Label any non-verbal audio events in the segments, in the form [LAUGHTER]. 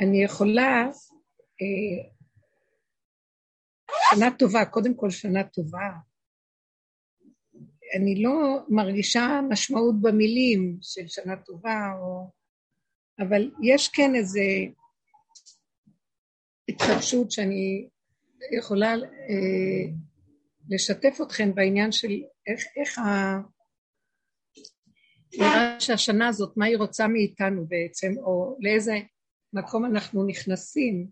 אני יכולה, אה, שנה טובה, קודם כל שנה טובה. אני לא מרגישה משמעות במילים של שנה טובה, או... אבל יש כן איזה התחדשות שאני יכולה אה, לשתף אתכם בעניין של איך, איך ה... נראה שהשנה הזאת, מה היא רוצה מאיתנו בעצם, או לאיזה מקום אנחנו נכנסים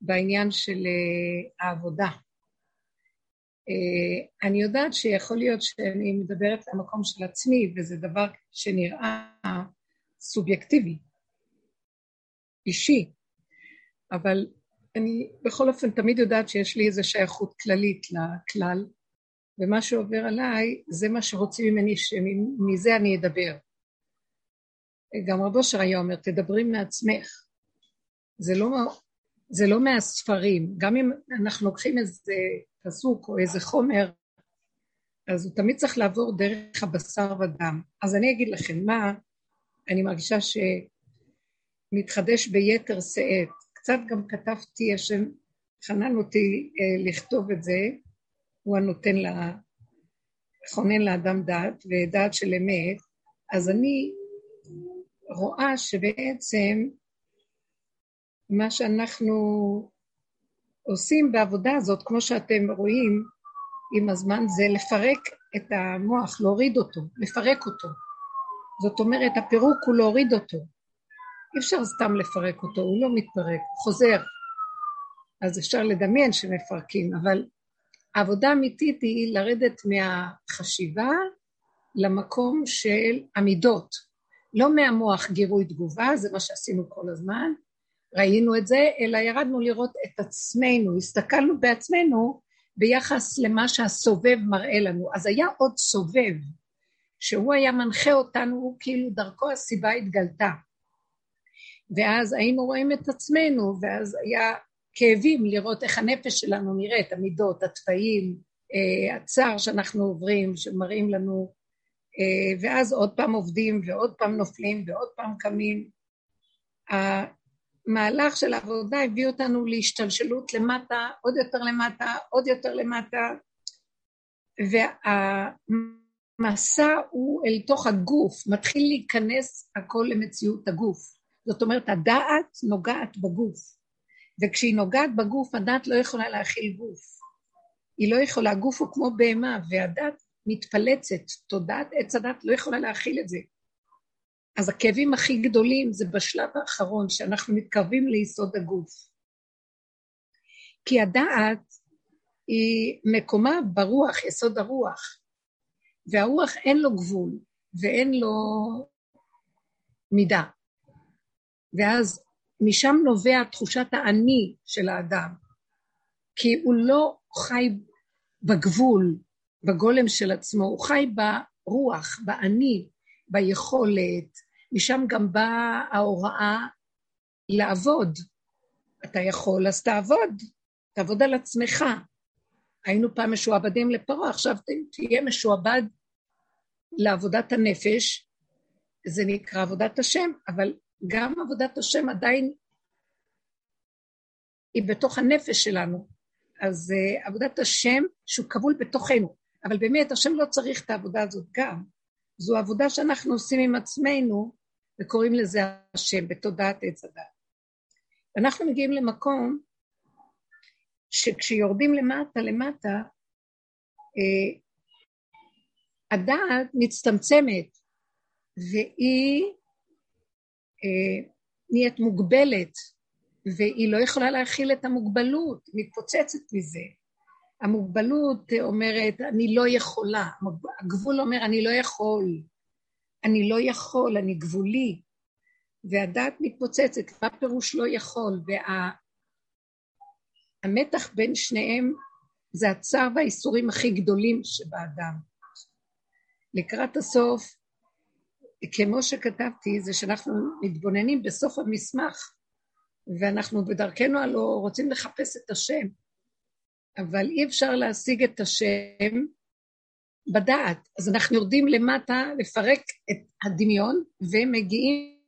בעניין של uh, העבודה. Uh, אני יודעת שיכול להיות שאני מדברת למקום של עצמי, וזה דבר שנראה סובייקטיבי, אישי, אבל אני בכל אופן תמיד יודעת שיש לי איזו שייכות כללית לכלל, ומה שעובר עליי זה מה שרוצים ממני שמזה אני אדבר. גם רב אושר היה אומר, תדברי מעצמך. זה לא, זה לא מהספרים. גם אם אנחנו לוקחים איזה פסוק או איזה חומר, אז הוא תמיד צריך לעבור דרך הבשר ודם. אז אני אגיד לכם מה אני מרגישה שמתחדש ביתר שאת. קצת גם כתבתי, השם חנן אותי אה, לכתוב את זה, הוא הנותן לה, חונן לאדם דעת, ודעת של אמת, אז אני רואה שבעצם מה שאנחנו עושים בעבודה הזאת, כמו שאתם רואים עם הזמן, זה לפרק את המוח, להוריד אותו, לפרק אותו. זאת אומרת, הפירוק הוא להוריד אותו. אי אפשר סתם לפרק אותו, הוא לא מתפרק, הוא חוזר. אז אפשר לדמיין שמפרקים, אבל העבודה האמיתית היא לרדת מהחשיבה למקום של המידות. לא מהמוח גירוי תגובה, זה מה שעשינו כל הזמן, ראינו את זה, אלא ירדנו לראות את עצמנו, הסתכלנו בעצמנו ביחס למה שהסובב מראה לנו. אז היה עוד סובב, שהוא היה מנחה אותנו, כאילו דרכו הסיבה התגלתה. ואז היינו רואים את עצמנו, ואז היה כאבים לראות איך הנפש שלנו נראית, המידות, התוואים, אה, הצער שאנחנו עוברים, שמראים לנו, ואז עוד פעם עובדים ועוד פעם נופלים ועוד פעם קמים. המהלך של העבודה הביא אותנו להשתלשלות למטה, עוד יותר למטה, עוד יותר למטה, והמסע הוא אל תוך הגוף, מתחיל להיכנס הכל למציאות הגוף. זאת אומרת, הדעת נוגעת בגוף. וכשהיא נוגעת בגוף, הדת לא יכולה להכיל גוף. היא לא יכולה, הגוף הוא כמו בהמה, והדת מתפלצת, תודעת עץ הדת לא יכולה להכיל את זה. אז הכאבים הכי גדולים זה בשלב האחרון, שאנחנו מתקרבים ליסוד הגוף. כי הדעת היא מקומה ברוח, יסוד הרוח, והרוח אין לו גבול ואין לו מידה. ואז משם נובע תחושת האני של האדם, כי הוא לא חי בגבול, בגולם של עצמו, הוא חי ברוח, באני, ביכולת, משם גם באה ההוראה לעבוד. אתה יכול, אז תעבוד, תעבוד על עצמך. היינו פעם משועבדים לפרעה, עכשיו תהיה משועבד לעבודת הנפש, זה נקרא עבודת השם, אבל גם עבודת השם עדיין היא בתוך הנפש שלנו. אז uh, עבודת השם שהוא כבול בתוכנו, אבל באמת השם לא צריך את העבודה הזאת גם. זו עבודה שאנחנו עושים עם עצמנו וקוראים לזה השם בתודעת עץ הדת. אנחנו מגיעים למקום שכשיורדים למטה למטה, uh, הדעת מצטמצמת והיא אה, נהיית מוגבלת, והיא לא יכולה להכיל את המוגבלות, מתפוצצת מזה. המוגבלות אומרת, אני לא יכולה, הגבול אומר, אני לא יכול, אני לא יכול, אני גבולי, והדעת מתפוצצת, מה פירוש לא יכול? והמתח וה... בין שניהם זה הצער והאיסורים הכי גדולים שבאדם. לקראת הסוף, כמו שכתבתי, זה שאנחנו מתבוננים בסוף המסמך, ואנחנו בדרכנו הלא רוצים לחפש את השם, אבל אי אפשר להשיג את השם בדעת. אז אנחנו יורדים למטה לפרק את הדמיון, ומגיעים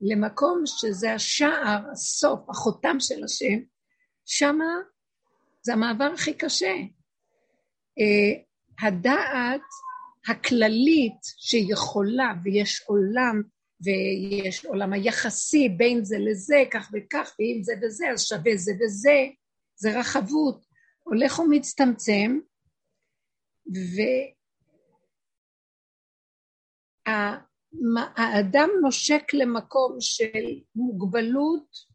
למקום שזה השער, הסוף, החותם של השם, שמה זה המעבר הכי קשה. Uh, הדעת הכללית שיכולה, ויש עולם, ויש עולם היחסי בין זה לזה, כך וכך, ואם זה וזה, אז שווה זה וזה, זה רחבות, הולך ומצטמצם, והאדם נושק למקום של מוגבלות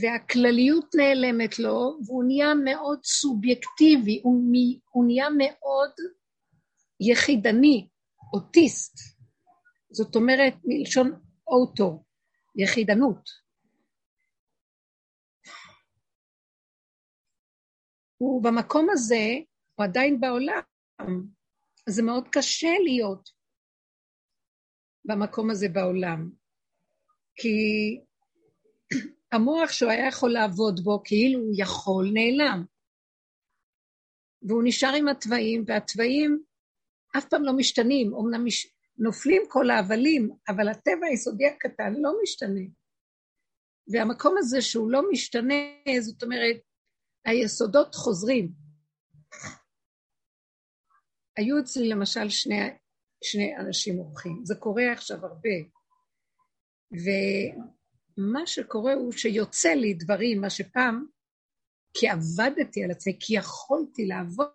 והכלליות נעלמת לו, והוא נהיה מאוד סובייקטיבי, הוא, נהיה מאוד יחידני, אוטיסט. זאת אומרת, מלשון אוטו, יחידנות. הוא במקום הזה, הוא עדיין בעולם, זה מאוד קשה להיות במקום הזה בעולם, כי המוח שהוא היה יכול לעבוד בו כאילו הוא יכול, נעלם. והוא נשאר עם התוואים, והתוואים אף פעם לא משתנים, אמנם מש... נופלים כל ההבלים, אבל הטבע היסודי הקטן לא משתנה. והמקום הזה שהוא לא משתנה, זאת אומרת, היסודות חוזרים. היו אצלי למשל שני, שני אנשים אורחים, זה קורה עכשיו הרבה. מה שקורה הוא שיוצא לי דברים, מה שפעם, כי עבדתי על עצמי, כי יכולתי לעבוד,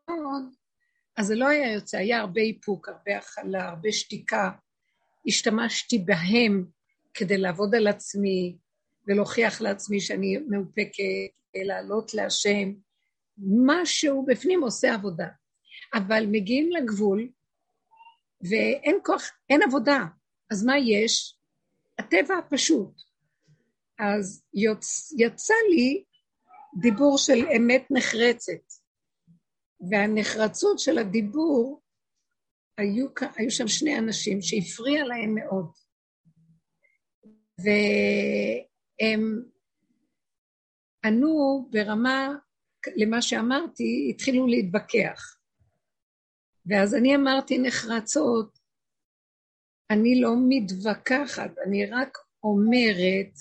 אז זה לא היה יוצא, היה הרבה איפוק, הרבה הכלה, הרבה שתיקה. השתמשתי בהם כדי לעבוד על עצמי ולהוכיח לעצמי שאני מאופקת, לעלות להשם. משהו בפנים עושה עבודה. אבל מגיעים לגבול ואין כוח, אין עבודה. אז מה יש? הטבע הפשוט. אז יוצ... יצא לי דיבור של אמת נחרצת, והנחרצות של הדיבור, היו, היו שם שני אנשים שהפריע להם מאוד, והם ענו ברמה, למה שאמרתי, התחילו להתווכח. ואז אני אמרתי נחרצות, אני לא מתווכחת, אני רק אומרת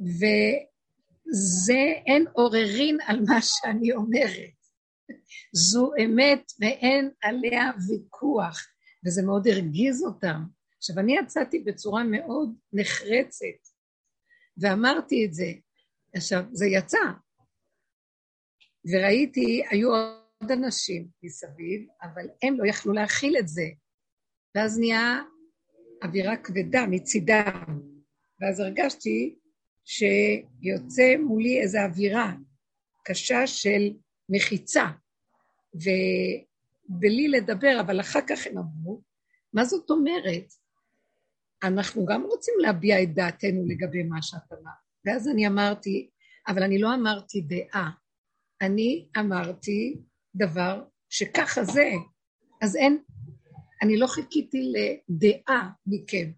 וזה, אין עוררין על מה שאני אומרת. זו אמת ואין עליה ויכוח, וזה מאוד הרגיז אותם. עכשיו, אני יצאתי בצורה מאוד נחרצת, ואמרתי את זה. עכשיו, זה יצא. וראיתי, היו עוד אנשים מסביב, אבל הם לא יכלו להכיל את זה. ואז נהיה אווירה כבדה מצידם. ואז הרגשתי שיוצא מולי איזו אווירה קשה של מחיצה, ובלי לדבר, אבל אחר כך הם אמרו, מה זאת אומרת? אנחנו גם רוצים להביע את דעתנו לגבי מה שאת אמרת. ואז אני אמרתי, אבל אני לא אמרתי דעה, אני אמרתי דבר שככה זה, אז אין, אני לא חיכיתי לדעה מכם.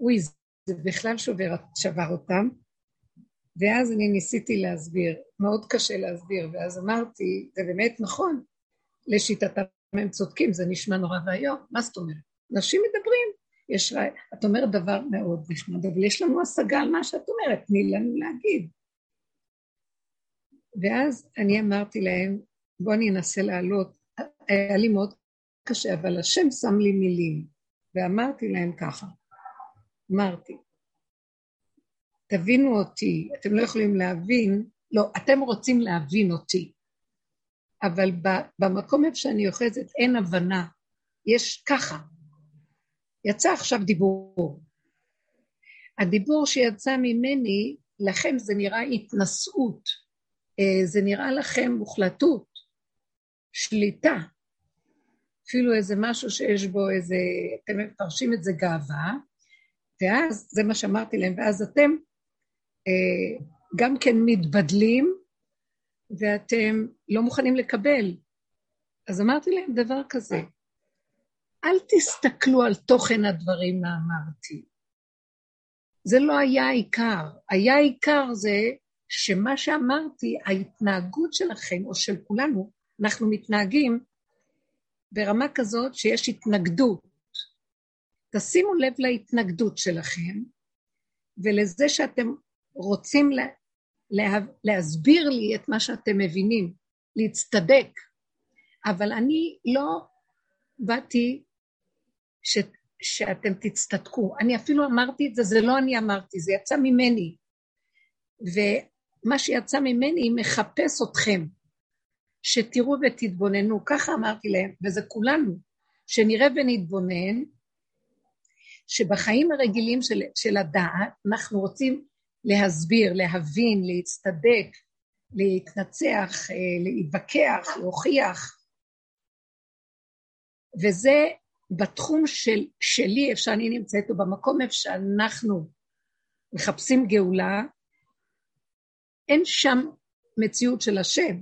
אוי, זה בכלל שובר, שבר אותם, ואז אני ניסיתי להסביר, מאוד קשה להסביר, ואז אמרתי, זה באמת נכון, לשיטתם הם צודקים, זה נשמע נורא ואיום, מה זאת אומרת? אנשים מדברים, יש, את אומרת דבר מאוד נחמד, אבל יש לנו השגה על מה שאת אומרת, תני לנו להגיד. ואז אני אמרתי להם, בואו אני אנסה לעלות, היה לי מאוד קשה, אבל השם שם לי מילים, ואמרתי להם ככה, אמרתי, תבינו אותי, אתם לא יכולים להבין, לא, אתם רוצים להבין אותי, אבל במקום איפה שאני אוחזת אין הבנה, יש ככה. יצא עכשיו דיבור. הדיבור שיצא ממני, לכם זה נראה התנשאות, אה, זה נראה לכם מוחלטות, שליטה, אפילו איזה משהו שיש בו איזה, אתם מפרשים את זה גאווה, ואז, זה מה שאמרתי להם, ואז אתם אה, גם כן מתבדלים, ואתם לא מוכנים לקבל. אז אמרתי להם דבר כזה, אל תסתכלו על תוכן הדברים מה אמרתי. זה לא היה העיקר. היה העיקר זה שמה שאמרתי, ההתנהגות שלכם, או של כולנו, אנחנו מתנהגים ברמה כזאת שיש התנגדות. תשימו לב להתנגדות שלכם ולזה שאתם רוצים לה, לה, להסביר לי את מה שאתם מבינים, להצטדק, אבל אני לא באתי ש, שאתם תצטדקו. אני אפילו אמרתי את זה, זה לא אני אמרתי, זה יצא ממני. ומה שיצא ממני מחפש אתכם, שתראו ותתבוננו, ככה אמרתי להם, וזה כולנו, שנראה ונתבונן, שבחיים הרגילים של, של הדעת אנחנו רוצים להסביר, להבין, להצטדק, להתנצח, אה, להתווכח, להוכיח. וזה בתחום של, שלי, איפה שאני נמצאת, או במקום איפה שאנחנו מחפשים גאולה, אין שם מציאות של השם,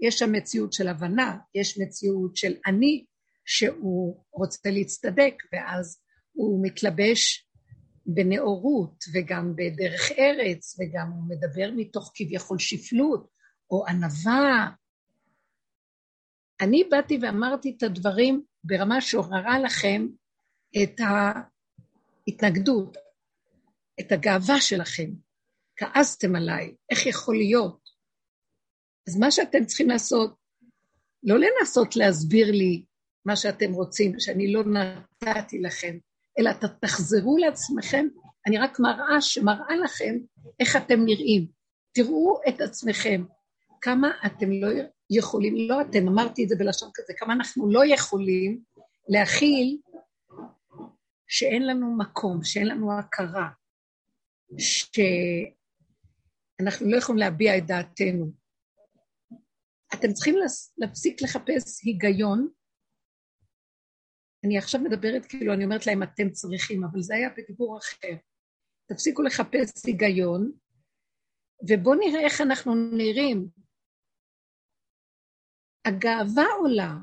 יש שם מציאות של הבנה, יש מציאות של אני, שהוא רוצה להצטדק, ואז הוא מתלבש בנאורות וגם בדרך ארץ, וגם הוא מדבר מתוך כביכול שפלות או ענווה. אני באתי ואמרתי את הדברים ברמה שעוררה לכם את ההתנגדות, את הגאווה שלכם. כעסתם עליי, איך יכול להיות? אז מה שאתם צריכים לעשות, לא לנסות להסביר לי מה שאתם רוצים, שאני לא נתתי לכם, אלא תחזרו לעצמכם, אני רק מראה שמראה לכם איך אתם נראים. תראו את עצמכם, כמה אתם לא יכולים, לא אתם, אמרתי את זה בלשון כזה, כמה אנחנו לא יכולים להכיל שאין לנו מקום, שאין לנו הכרה, שאנחנו לא יכולים להביע את דעתנו. אתם צריכים להפסיק לחפש היגיון אני עכשיו מדברת כאילו, אני אומרת להם, אתם צריכים, אבל זה היה בדיבור אחר. תפסיקו לחפש היגיון, ובואו נראה איך אנחנו נראים. הגאווה עולה.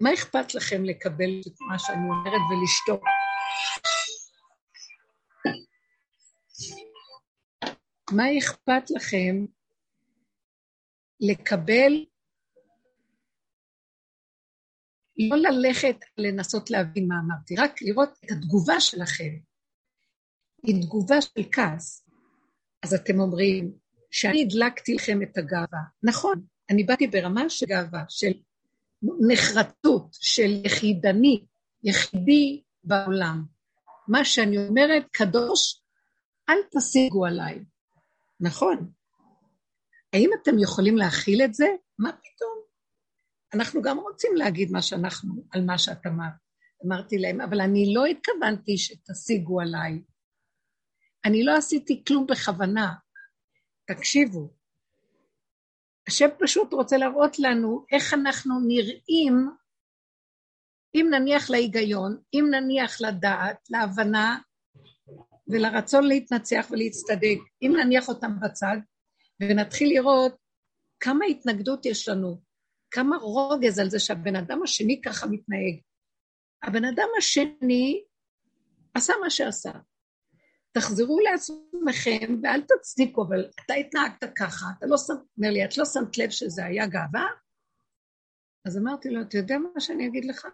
מה אכפת לכם לקבל את מה שאני אומרת ולשתוק? מה אכפת לכם לקבל לא ללכת לנסות להבין מה אמרתי, רק לראות את התגובה שלכם. היא תגובה של כעס. אז אתם אומרים שאני הדלקתי לכם את הגאווה. נכון, אני באתי ברמה של גאווה, של נחרטות, של יחידני, יחידי בעולם. מה שאני אומרת, קדוש, אל תשיגו עליי. נכון. האם אתם יכולים להכיל את זה? מה פתאום? אנחנו גם רוצים להגיד מה שאנחנו, על מה שאת אמרת. אמרתי להם, אבל אני לא התכוונתי שתשיגו עליי. אני לא עשיתי כלום בכוונה. תקשיבו, השם פשוט רוצה להראות לנו איך אנחנו נראים, אם נניח להיגיון, אם נניח לדעת, להבנה ולרצון להתנצח ולהצטדק, אם נניח אותם בצד ונתחיל לראות כמה התנגדות יש לנו, כמה רוגז על זה שהבן אדם השני ככה מתנהג. הבן אדם השני עשה מה שעשה. תחזרו לעצמכם ואל תצדיקו, אבל אתה התנהגת ככה, אתה לא שם, אומר לי, את לא שמת לב שזה היה גאווה? אז אמרתי לו, אתה יודע מה שאני אגיד לך?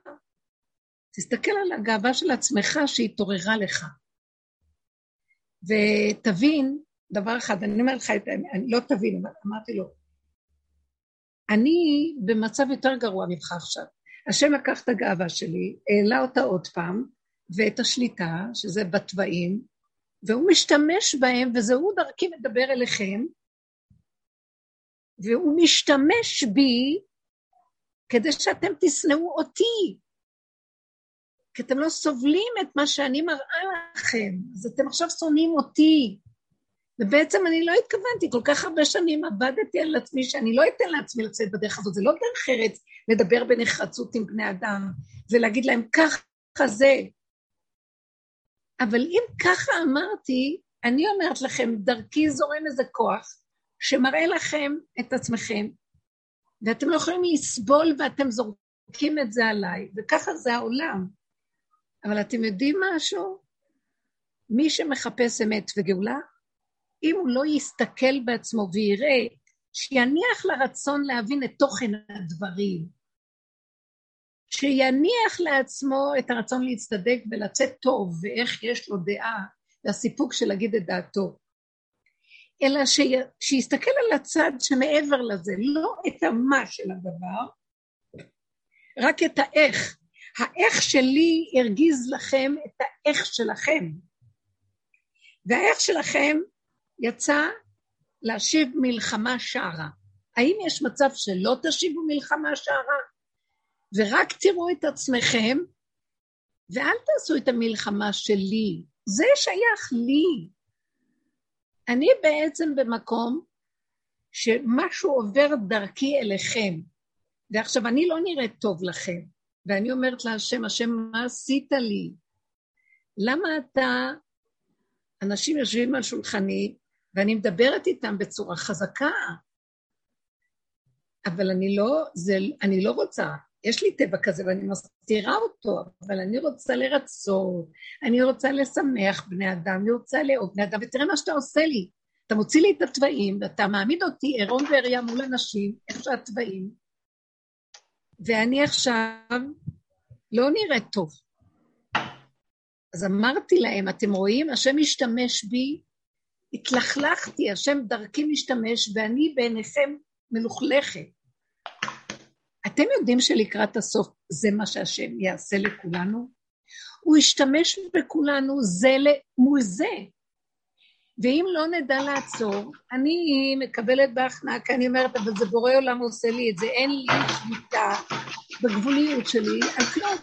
תסתכל על הגאווה של עצמך שהתעוררה לך. ותבין דבר אחד, אני אומר לך, אני לא תבין, אבל אמרתי לו, אני במצב יותר גרוע ממך עכשיו. השם לקח את הגאווה שלי, העלה אותה עוד פעם, ואת השליטה, שזה בתוואים, והוא משתמש בהם, וזה הוא דרכי מדבר אליכם, והוא משתמש בי כדי שאתם תשנאו אותי, כי אתם לא סובלים את מה שאני מראה לכם, אז אתם עכשיו שונאים אותי. ובעצם אני לא התכוונתי, כל כך הרבה שנים עבדתי על עצמי שאני לא אתן לעצמי לצאת בדרך הזאת, זה לא דרך ארץ לדבר בנחרצות עם בני אדם ולהגיד להם ככה זה. אבל אם ככה אמרתי, אני אומרת לכם, דרכי זורם איזה כוח שמראה לכם את עצמכם, ואתם לא יכולים לסבול ואתם זורקים את זה עליי, וככה זה העולם. אבל אתם יודעים משהו? מי שמחפש אמת וגאולה, אם הוא לא יסתכל בעצמו ויראה, שיניח לרצון להבין את תוכן הדברים. שיניח לעצמו את הרצון להצטדק ולצאת טוב, ואיך יש לו דעה, והסיפוק של להגיד את דעתו. אלא ש... שיסתכל על הצד שמעבר לזה, לא את המה של הדבר, רק את האיך. האיך שלי הרגיז לכם את האיך שלכם. והאיך שלכם יצא להשיב מלחמה שערה. האם יש מצב שלא תשיבו מלחמה שערה? ורק תראו את עצמכם, ואל תעשו את המלחמה שלי. זה שייך לי. אני בעצם במקום שמשהו עובר דרכי אליכם, ועכשיו אני לא נראית טוב לכם, ואני אומרת להשם, השם, מה עשית לי? למה אתה, אנשים יושבים על שולחני, ואני מדברת איתם בצורה חזקה, אבל אני לא, זה, אני לא רוצה, יש לי טבע כזה ואני מסתירה אותו, אבל אני רוצה לרצות, אני רוצה לשמח בני אדם, אני רוצה לאהוב בני אדם, ותראה מה שאתה עושה לי. אתה מוציא לי את התוואים, ואתה מעמיד אותי עירום ועריה מול אנשים, איך שהתוואים, ואני עכשיו לא נראית טוב. אז אמרתי להם, אתם רואים, השם משתמש בי, התלכלכתי, השם דרכי משתמש, ואני בעיניכם מלוכלכת. אתם יודעים שלקראת הסוף זה מה שהשם יעשה לכולנו? הוא ישתמש בכולנו זה מול זה. ואם לא נדע לעצור, אני מקבלת בהכנעה, כי אני אומרת, אבל זה בורא עולם עושה לי את זה, אין לי שליטה בגבוליות שלי על כלום.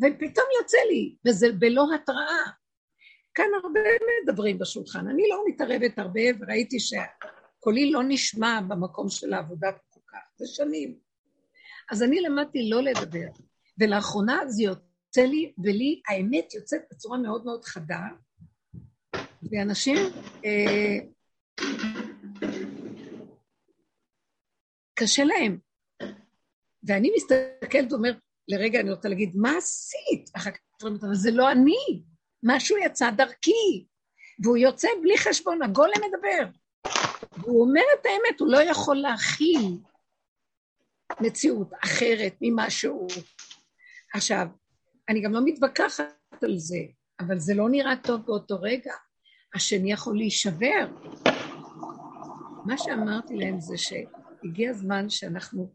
ופתאום יוצא לי, וזה בלא התראה. כאן הרבה מדברים בשולחן, אני לא מתערבת הרבה, וראיתי שקולי לא נשמע במקום של העבודה כל כך, זה שנים. אז אני למדתי לא לדבר, ולאחרונה זה יוצא לי, ולי האמת יוצאת בצורה מאוד מאוד חדה, ואנשים אה, קשה להם. ואני מסתכלת ואומרת, לרגע אני רוצה להגיד, מה עשית? אחר כך אומרים, אבל זה לא אני, משהו יצא דרכי, והוא יוצא בלי חשבון, הגולם מדבר. והוא אומר את האמת, הוא לא יכול להכיל מציאות אחרת ממה שהוא. עכשיו, אני גם לא מתווכחת על זה, אבל זה לא נראה טוב באותו רגע. השני יכול להישבר. מה שאמרתי להם זה שהגיע הזמן שאנחנו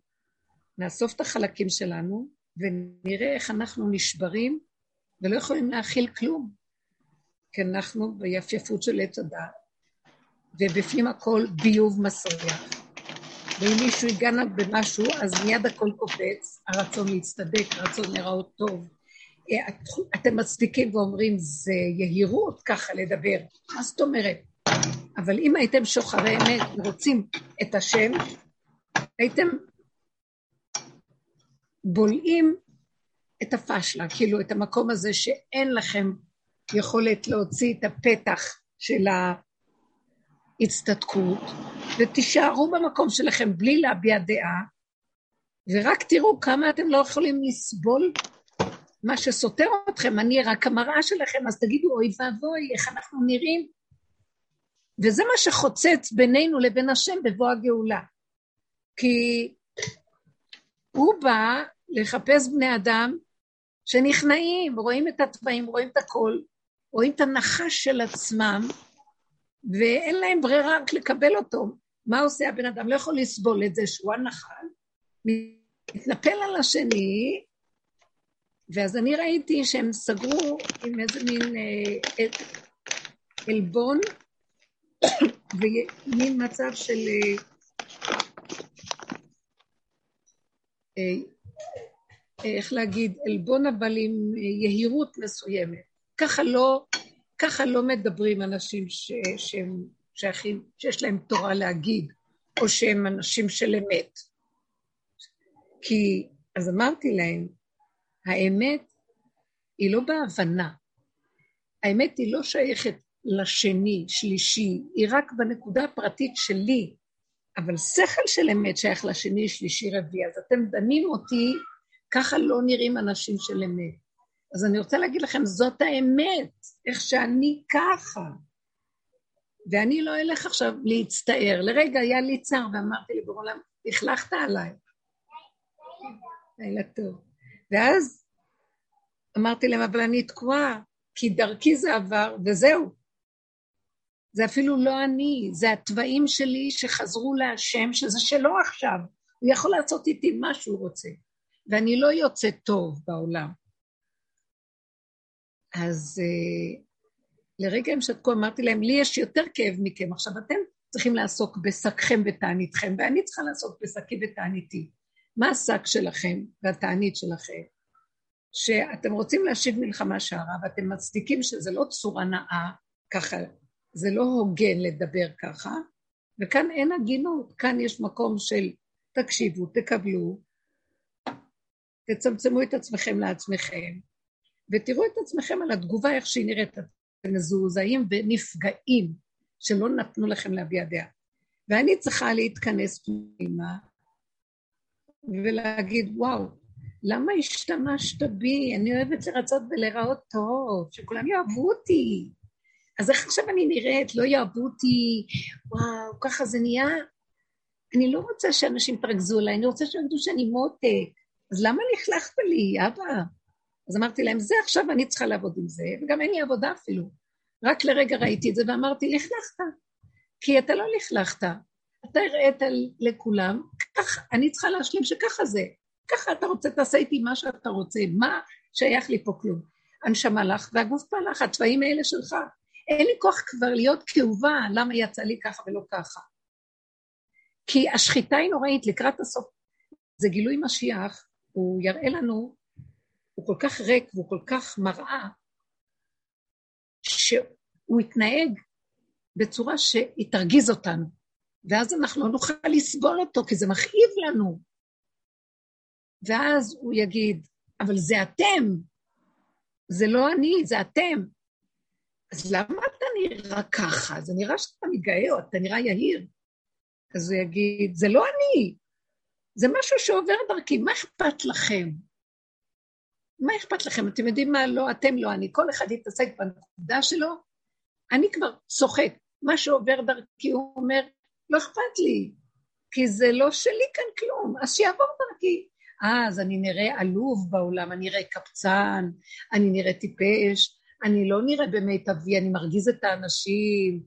נאסוף את החלקים שלנו ונראה איך אנחנו נשברים ולא יכולים להכיל כלום. כי אנחנו ביפייפות של עץ הדת, ובפנים הכל ביוב מסריח. ואם מישהו יגע במשהו, אז מיד הכל קופץ, הרצון להצטדק, הרצון להיראות טוב. אה, אתם מצדיקים ואומרים, זה יהירות ככה לדבר. מה זאת אומרת? אבל אם הייתם שוחרי אמת ורוצים את השם, הייתם בולעים את הפשלה, כאילו את המקום הזה שאין לכם יכולת להוציא את הפתח של ההצטדקות, ותישארו במקום שלכם בלי להביע דעה, ורק תראו כמה אתם לא יכולים לסבול מה שסותר אתכם, אני רק המראה שלכם, אז תגידו, אוי ואבוי, איך אנחנו נראים? וזה מה שחוצץ בינינו לבין השם בבוא הגאולה. כי הוא בא לחפש בני אדם שנכנעים, רואים את התוואים, רואים את הכל, רואים את הנחש של עצמם, ואין להם ברירה רק לקבל אותו. מה עושה הבן אדם? לא יכול לסבול את זה שהוא הנחל, מתנפל על השני, ואז אני ראיתי שהם סגרו עם איזה מין אה, עלבון, [COUGHS] ומין מצב של... אה, אה, איך להגיד, עלבון אבל עם יהירות מסוימת. ככה לא, ככה לא מדברים אנשים ש, שהם שייכים, שיש להם תורה להגיד, או שהם אנשים של אמת. כי, אז אמרתי להם, האמת היא לא בהבנה. האמת היא לא שייכת לשני, שלישי, היא רק בנקודה הפרטית שלי. אבל שכל של אמת שייך לשני, שלישי, רביעי. אז אתם דנים אותי, ככה לא נראים אנשים של אמת. אז אני רוצה להגיד לכם, זאת האמת, איך שאני ככה. ואני לא אלך עכשיו להצטער. לרגע היה לי צער ואמרתי לי, בעולם, לכלכת עליי. לילה טוב. ואז אמרתי להם, אבל אני תקועה, כי דרכי זה עבר, וזהו. זה אפילו לא אני, זה התוואים שלי שחזרו להשם, שזה שלו עכשיו. הוא יכול לעשות איתי מה שהוא רוצה, ואני לא יוצא טוב בעולם. אז uh, לרגע הם שתקו, אמרתי להם, לי יש יותר כאב מכם, עכשיו אתם צריכים לעסוק בשקכם ותעניתכם, ואני צריכה לעסוק בשקי ותעניתי. מה השק שלכם והתענית שלכם? שאתם רוצים להשיב מלחמה שערה ואתם מצדיקים שזה לא צורה נאה, ככה, זה לא הוגן לדבר ככה, וכאן אין הגינות, כאן יש מקום של תקשיבו, תקבלו, תצמצמו את עצמכם לעצמכם, ותראו את עצמכם על התגובה, איך שהיא נראית, אתם מזועזעים ונפגעים, שלא נתנו לכם להביע דעה. ואני צריכה להתכנס פנימה ולהגיד, וואו, למה השתמשת בי? אני אוהבת לרצות ולראות טוב, שכולם יאהבו אותי. אז איך עכשיו אני נראית? לא יאהבו אותי, וואו, ככה זה נהיה. אני לא רוצה שאנשים יתרכזו עליי, אני רוצה שיגידו שאני מותק. אז למה לכלכת לי, אבא? אז אמרתי להם, זה עכשיו אני צריכה לעבוד עם זה, וגם אין לי עבודה אפילו. רק לרגע ראיתי את זה ואמרתי, לכלכת. כי אתה לא לכלכת. אתה הראית לכולם, ככה, אני צריכה להשלים שככה זה. ככה אתה רוצה, תעשה איתי מה שאתה רוצה, מה שייך לי פה כלום. הנשמה לך והגוף פעלך, התוואים האלה שלך. אין לי כוח כבר להיות כאובה, למה יצא לי ככה ולא ככה. כי השחיטה היא נוראית לקראת הסוף. זה גילוי משיח, הוא יראה לנו, הוא כל כך ריק והוא כל כך מראה, שהוא יתנהג בצורה שהיא תרגיז אותנו, ואז אנחנו לא נוכל לסבול אותו, כי זה מכאיב לנו. ואז הוא יגיד, אבל זה אתם, זה לא אני, זה אתם. אז למה אתה נראה ככה? זה נראה שאתה מתגאה או אתה נראה יהיר. אז הוא יגיד, זה לא אני, זה משהו שעובר דרכי, מה אכפת לכם? מה אכפת לכם? אתם יודעים מה? לא, אתם לא אני. כל אחד יתעסק בנקודה שלו. אני כבר צוחק. מה שעובר דרכי, הוא אומר, לא אכפת לי, כי זה לא שלי כאן כלום, אז שיעבור דרכי. אז אני נראה עלוב בעולם, אני נראה קפצן, אני נראה טיפש, אני לא נראה במיטבי, אני מרגיז את האנשים,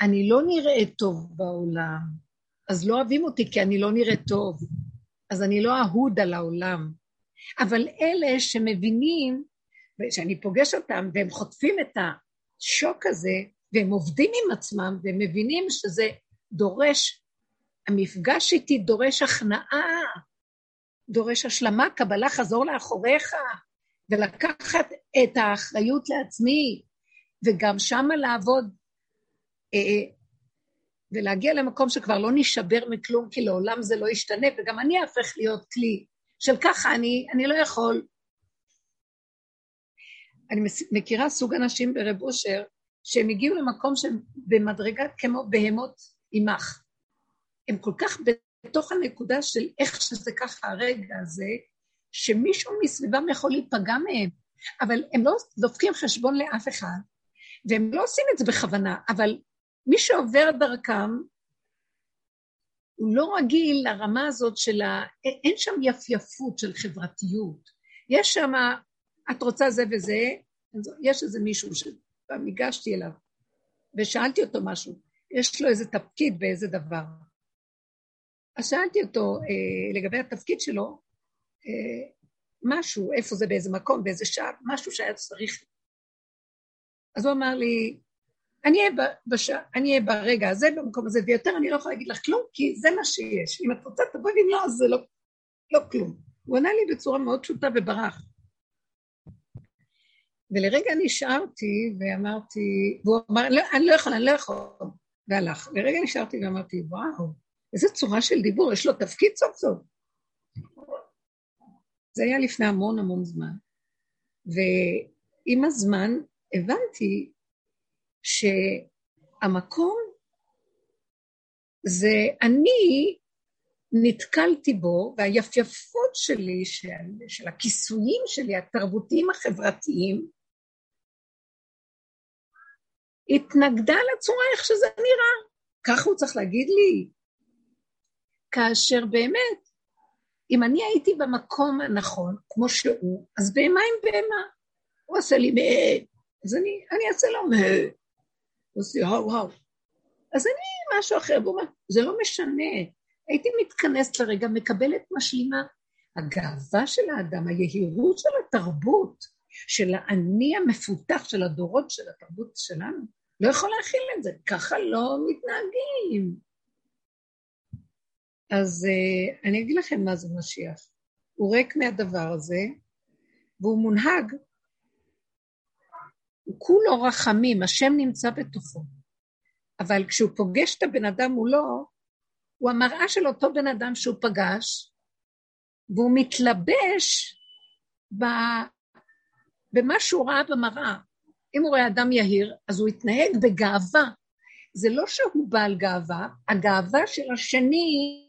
אני לא נראה טוב בעולם. אז לא אוהבים אותי כי אני לא נראה טוב, אז אני לא אהוד על העולם. אבל אלה שמבינים, שאני פוגש אותם והם חוטפים את השוק הזה, והם עובדים עם עצמם, והם מבינים שזה דורש, המפגש איתי דורש הכנעה, דורש השלמה, קבלה, חזור לאחוריך, ולקחת את האחריות לעצמי, וגם שמה לעבוד, אה, אה, ולהגיע למקום שכבר לא נשבר מכלום, כי לעולם זה לא ישתנה, וגם אני אהפך להיות כלי של ככה אני, אני לא יכול. אני מכירה סוג אנשים ברב אושר, שהם הגיעו למקום שהם במדרגה כמו בהמות עמך. הם כל כך בתוך הנקודה של איך שזה ככה הרגע הזה, שמישהו מסביבם יכול להיפגע מהם, אבל הם לא דופקים חשבון לאף אחד, והם לא עושים את זה בכוונה, אבל מי שעובר דרכם, הוא לא רגיל לרמה הזאת של ה... אין שם יפייפות של חברתיות. יש שם, את רוצה זה וזה, יש איזה מישהו שפעם ניגשתי אליו ושאלתי אותו משהו, יש לו איזה תפקיד באיזה דבר. אז שאלתי אותו אה, לגבי התפקיד שלו, אה, משהו, איפה זה, באיזה מקום, באיזה שעה, משהו שהיה צריך. אז הוא אמר לי, אני אהיה, בש... אני אהיה ברגע הזה, במקום הזה, ויותר אני לא יכולה להגיד לך כלום, כי זה מה שיש. אם את רוצה, תבואי, ואם לא, אז זה לא, לא כלום. הוא ענה לי בצורה מאוד פשוטה וברח. ולרגע נשארתי ואמרתי, והוא אמר, לא, אני לא יכול, אני לא יכול, והלך. לרגע נשארתי ואמרתי, וואו, איזה צורה של דיבור, יש לו תפקיד סוף סוף. זה היה לפני המון המון זמן. ועם הזמן הבנתי שהמקום זה אני נתקלתי בו, והיפייפות שלי, של, של הכיסויים שלי, התרבותיים החברתיים, התנגדה לצורה איך שזה נראה. ככה הוא צריך להגיד לי. כאשר באמת, אם אני הייתי במקום הנכון, כמו שהוא, אז בהמה עם בהמה. הוא עושה לי מה, אז אני, אני אעשה לו מה. עושה וואו וואו. אז אני משהו אחר, והוא אומר, זה לא משנה. הייתי מתכנסת לרגע, מקבלת משלימה. הגאווה של האדם, היהירות של התרבות, של האני המפותח של הדורות של התרבות שלנו, לא יכול להכיל את זה, ככה לא מתנהגים. אז uh, אני אגיד לכם מה זה משיח. הוא ריק מהדבר הזה, והוא מונהג. הוא כולו רחמים, השם נמצא בתוכו. אבל כשהוא פוגש את הבן אדם מולו, הוא המראה של אותו בן אדם שהוא פגש, והוא מתלבש ב... במה שהוא ראה במראה. אם הוא רואה אדם יהיר, אז הוא יתנהג בגאווה. זה לא שהוא בעל גאווה, הגאווה של השני,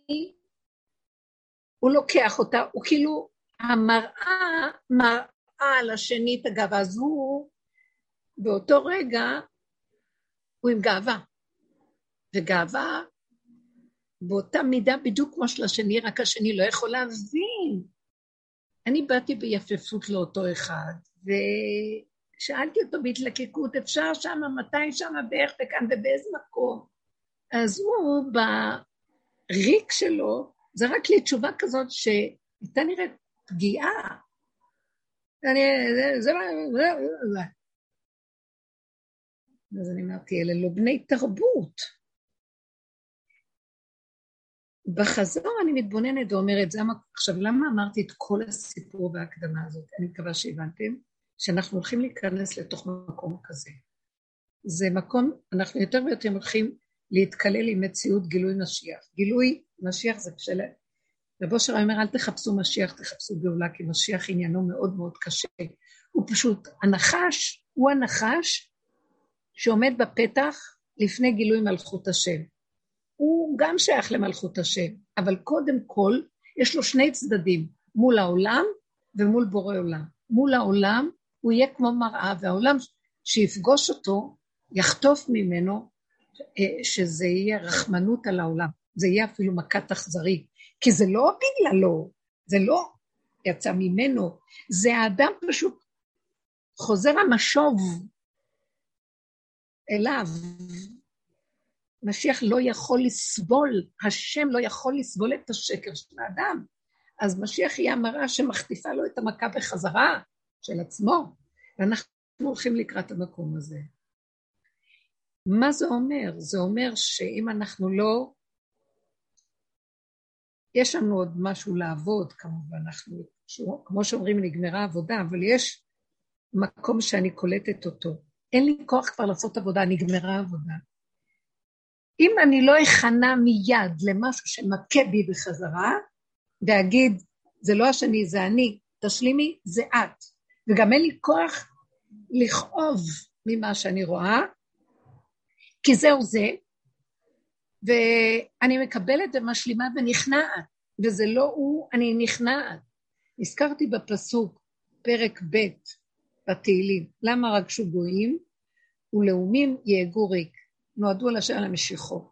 הוא לוקח אותה, הוא כאילו, המראה מראה על השני את הגאווה, אז הוא, באותו רגע, הוא עם גאווה. וגאווה באותה מידה בדיוק כמו של השני, רק השני לא יכול להבין. אני באתי ביפפות לאותו אחד, ושאלתי אותו בהתלקקות, אפשר שמה, מתי שמה, באיך וכאן ובאיזה מקום. אז הוא, בריק שלו, זרק לי תשובה כזאת שהייתה נראית פגיעה. אני, זה, זה, זה, זה. אז אני אמרתי, אלה לא בני תרבות. בחזור אני מתבוננת ואומרת, זה. עכשיו למה אמרתי את כל הסיפור וההקדמה הזאת? אני מקווה שהבנתם, שאנחנו הולכים להיכנס לתוך מקום כזה. זה מקום, אנחנו יותר ויותר הולכים להתקלל עם מציאות גילוי משיח. גילוי משיח זה כשל... רב אושר אומר, אל תחפשו משיח, תחפשו גאולה, כי משיח עניינו מאוד מאוד קשה. הוא פשוט, הנחש הוא הנחש שעומד בפתח לפני גילוי מלכות השם. הוא גם שייך למלכות השם, אבל קודם כל יש לו שני צדדים, מול העולם ומול בורא עולם. מול העולם הוא יהיה כמו מראה, והעולם שיפגוש אותו יחטוף ממנו אה, שזה יהיה רחמנות על העולם, זה יהיה אפילו מכת אכזרי, כי זה לא בגללו, זה לא יצא ממנו, זה האדם פשוט חוזר המשוב אליו, משיח לא יכול לסבול, השם לא יכול לסבול את השקר של האדם. אז משיח יהיה המראה שמחטיפה לו את המכה בחזרה של עצמו, ואנחנו הולכים לקראת המקום הזה. מה זה אומר? זה אומר שאם אנחנו לא... יש לנו עוד משהו לעבוד, כמובן, אנחנו, כמו שאומרים, נגמרה עבודה, אבל יש מקום שאני קולטת אותו. אין לי כוח כבר לעשות עבודה, נגמרה עבודה. אם אני לא אכנע מיד למשהו שמכה בי בחזרה, ואגיד, זה לא השני, זה אני, תשלימי, זה את. וגם אין לי כוח לכאוב ממה שאני רואה, כי זהו זה, ואני מקבלת ומשלימה ונכנעת, וזה לא הוא, אני נכנעת. הזכרתי בפסוק, פרק ב' בתהילים, למה רגשו גויים ולאומים יהגו ריק. נועדו לשם למשיכו.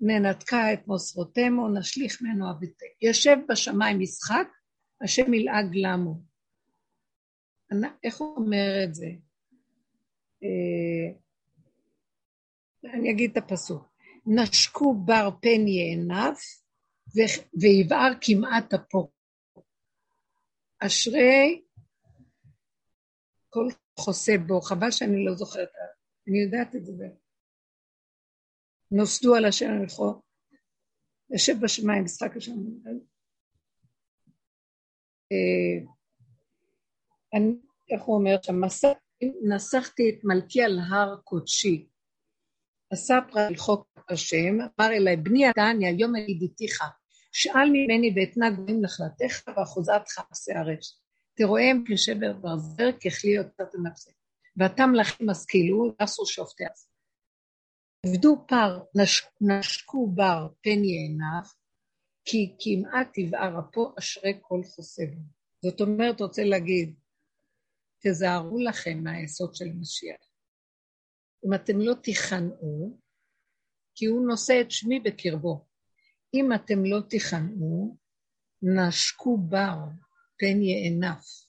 ננתקה את מוסרותמו, נשליך ממנו אביתי. יושב בשמיים משחק, השם ילעג למו. איך הוא אומר את זה? אה, אני אגיד את הפסוק. נשקו בר פן יענף, ויבער כמעט אפו. אשרי כל חוסה בו, חבל שאני לא זוכרת, אני יודעת את זה. נוסדו על השם המלכו, יושב בשמיים, משחק השם. אה, איך הוא אומר שם? נסחתי את מלכי על הר קודשי. אספרה אל חוק השם, אמר אליי, בני הדני, היום ידיתיך, שאל ממני ואתנה גויים נחלתך ואחוזתך עשה הארץ. תרואיהם כשבר ברזר, ככלי יוצאת נפשי. ואתה מלכים השכילו, נסו שופטי עצמם. עבדו פר, נש, נשקו בר פן יענף, כי כמעט תבער אפו אשרי כל חוסה בו. זאת אומרת, רוצה להגיד, תזהרו לכם מהיסוד של משיח. אם אתם לא תיכנעו, כי הוא נושא את שמי בקרבו. אם אתם לא תיכנעו, נשקו בר פן יענף,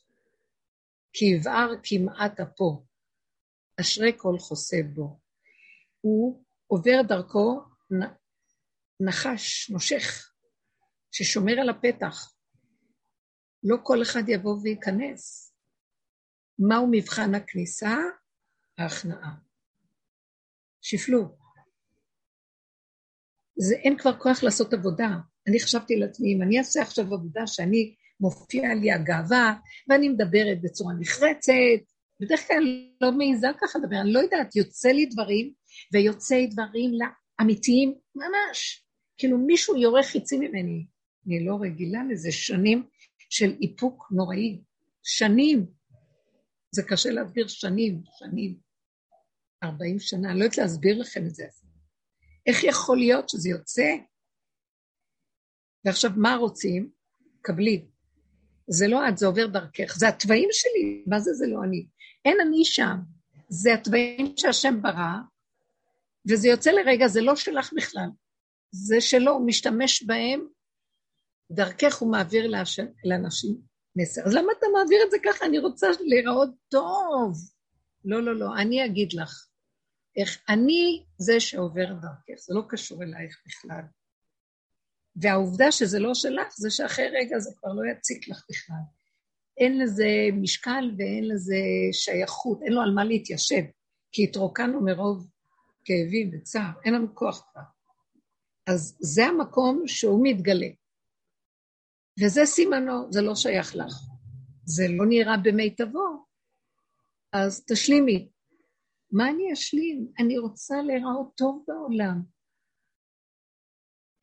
כי יבער כמעט אפו, אשרי כל חוסה בו. הוא עובר דרכו נחש, נושך, ששומר על הפתח. לא כל אחד יבוא וייכנס. מהו מבחן הכניסה? ההכנעה. שפלו. זה אין כבר כוח לעשות עבודה. אני חשבתי לעצמי, אם אני אעשה עכשיו עבודה שאני מופיעה לי הגאווה, ואני מדברת בצורה נחרצת, בדרך כלל לא מעיזה ככה לדבר, אני לא יודעת, יוצא לי דברים, ויוצא דברים אמיתיים ממש. כאילו מישהו יורה חיצי ממני. אני לא רגילה לזה, שנים של איפוק נוראי. שנים. זה קשה להסביר שנים, שנים. ארבעים שנה, אני לא יודעת להסביר לכם את זה. איך יכול להיות שזה יוצא? ועכשיו, מה רוצים? קבלי. זה לא את, זה עובר דרכך. זה התוואים שלי, מה זה זה לא אני? אין אני שם. זה התוואים שהשם ברא, וזה יוצא לרגע, זה לא שלך בכלל. זה שלו, הוא משתמש בהם, דרכך הוא מעביר לאנשים מסר. אז למה אתה מעביר את זה ככה? אני רוצה להיראות טוב. לא, לא, לא, אני אגיד לך. איך אני זה שעובר דרכך, זה לא קשור אלייך בכלל. והעובדה שזה לא שלך, זה שאחרי רגע זה כבר לא יציק לך בכלל. אין לזה משקל ואין לזה שייכות, אין לו על מה להתיישב, כי התרוקנו מרוב כאבים וצער, אין לנו כוח כבר. אז זה המקום שהוא מתגלה. וזה סימנו, זה לא שייך לך. זה לא נראה במיטבו, אז תשלימי. מה אני אשלים? אני רוצה להיראות טוב בעולם.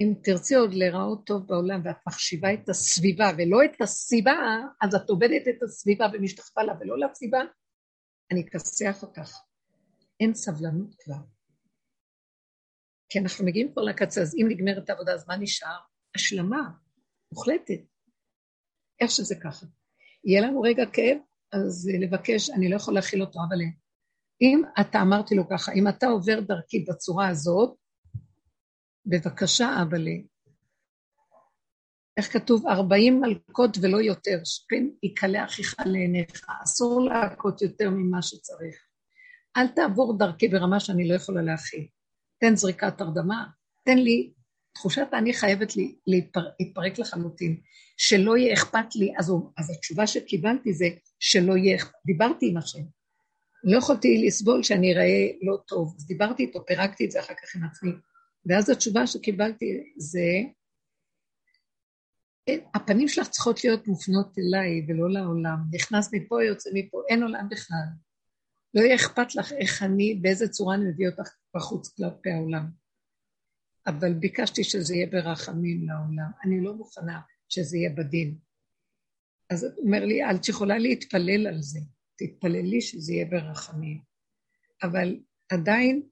אם תרצי עוד להיראות טוב בעולם ואת מחשיבה את הסביבה ולא את הסיבה, אז את עובדת את הסביבה ומשתחווה לה ולא לסיבה, אני אכסח אותך. אין סבלנות כבר. כי אנחנו מגיעים כבר לקצה, אז אם נגמרת העבודה, אז מה נשאר? השלמה מוחלטת. איך שזה ככה. יהיה לנו רגע כאב, אז לבקש, אני לא יכול להכיל אותו, אבל אם אתה אמרתי לו ככה, אם אתה עובר דרכי בצורה הזאת, בבקשה, אבאלה, איך כתוב? ארבעים מלכות ולא יותר, שפן יקלה אחיך לעיניך, אסור להכות יותר ממה שצריך. אל תעבור דרכי ברמה שאני לא יכולה להכיל. תן זריקת הרדמה, תן לי תחושת אני חייבת לי להתפר, להתפרק לחלוטין, שלא יהיה אכפת לי, אז, אז התשובה שקיבלתי זה שלא יהיה אכפת, דיברתי עם השם, לא יכולתי לסבול שאני אראה לא טוב, אז דיברתי איתו, פירקתי את זה אחר כך עם עצמי, ואז התשובה שקיבלתי זה, הפנים שלך צריכות להיות מופנות אליי ולא לעולם, נכנס מפה, יוצא מפה, אין עולם בכלל. לא יהיה אכפת לך איך אני, באיזה צורה אני מביא אותך בחוץ כלפי העולם. אבל ביקשתי שזה יהיה ברחמים לעולם. אני לא מוכנה שזה יהיה בדין. אז את אומר לי, את יכולה להתפלל על זה, תתפללי שזה יהיה ברחמים. אבל עדיין,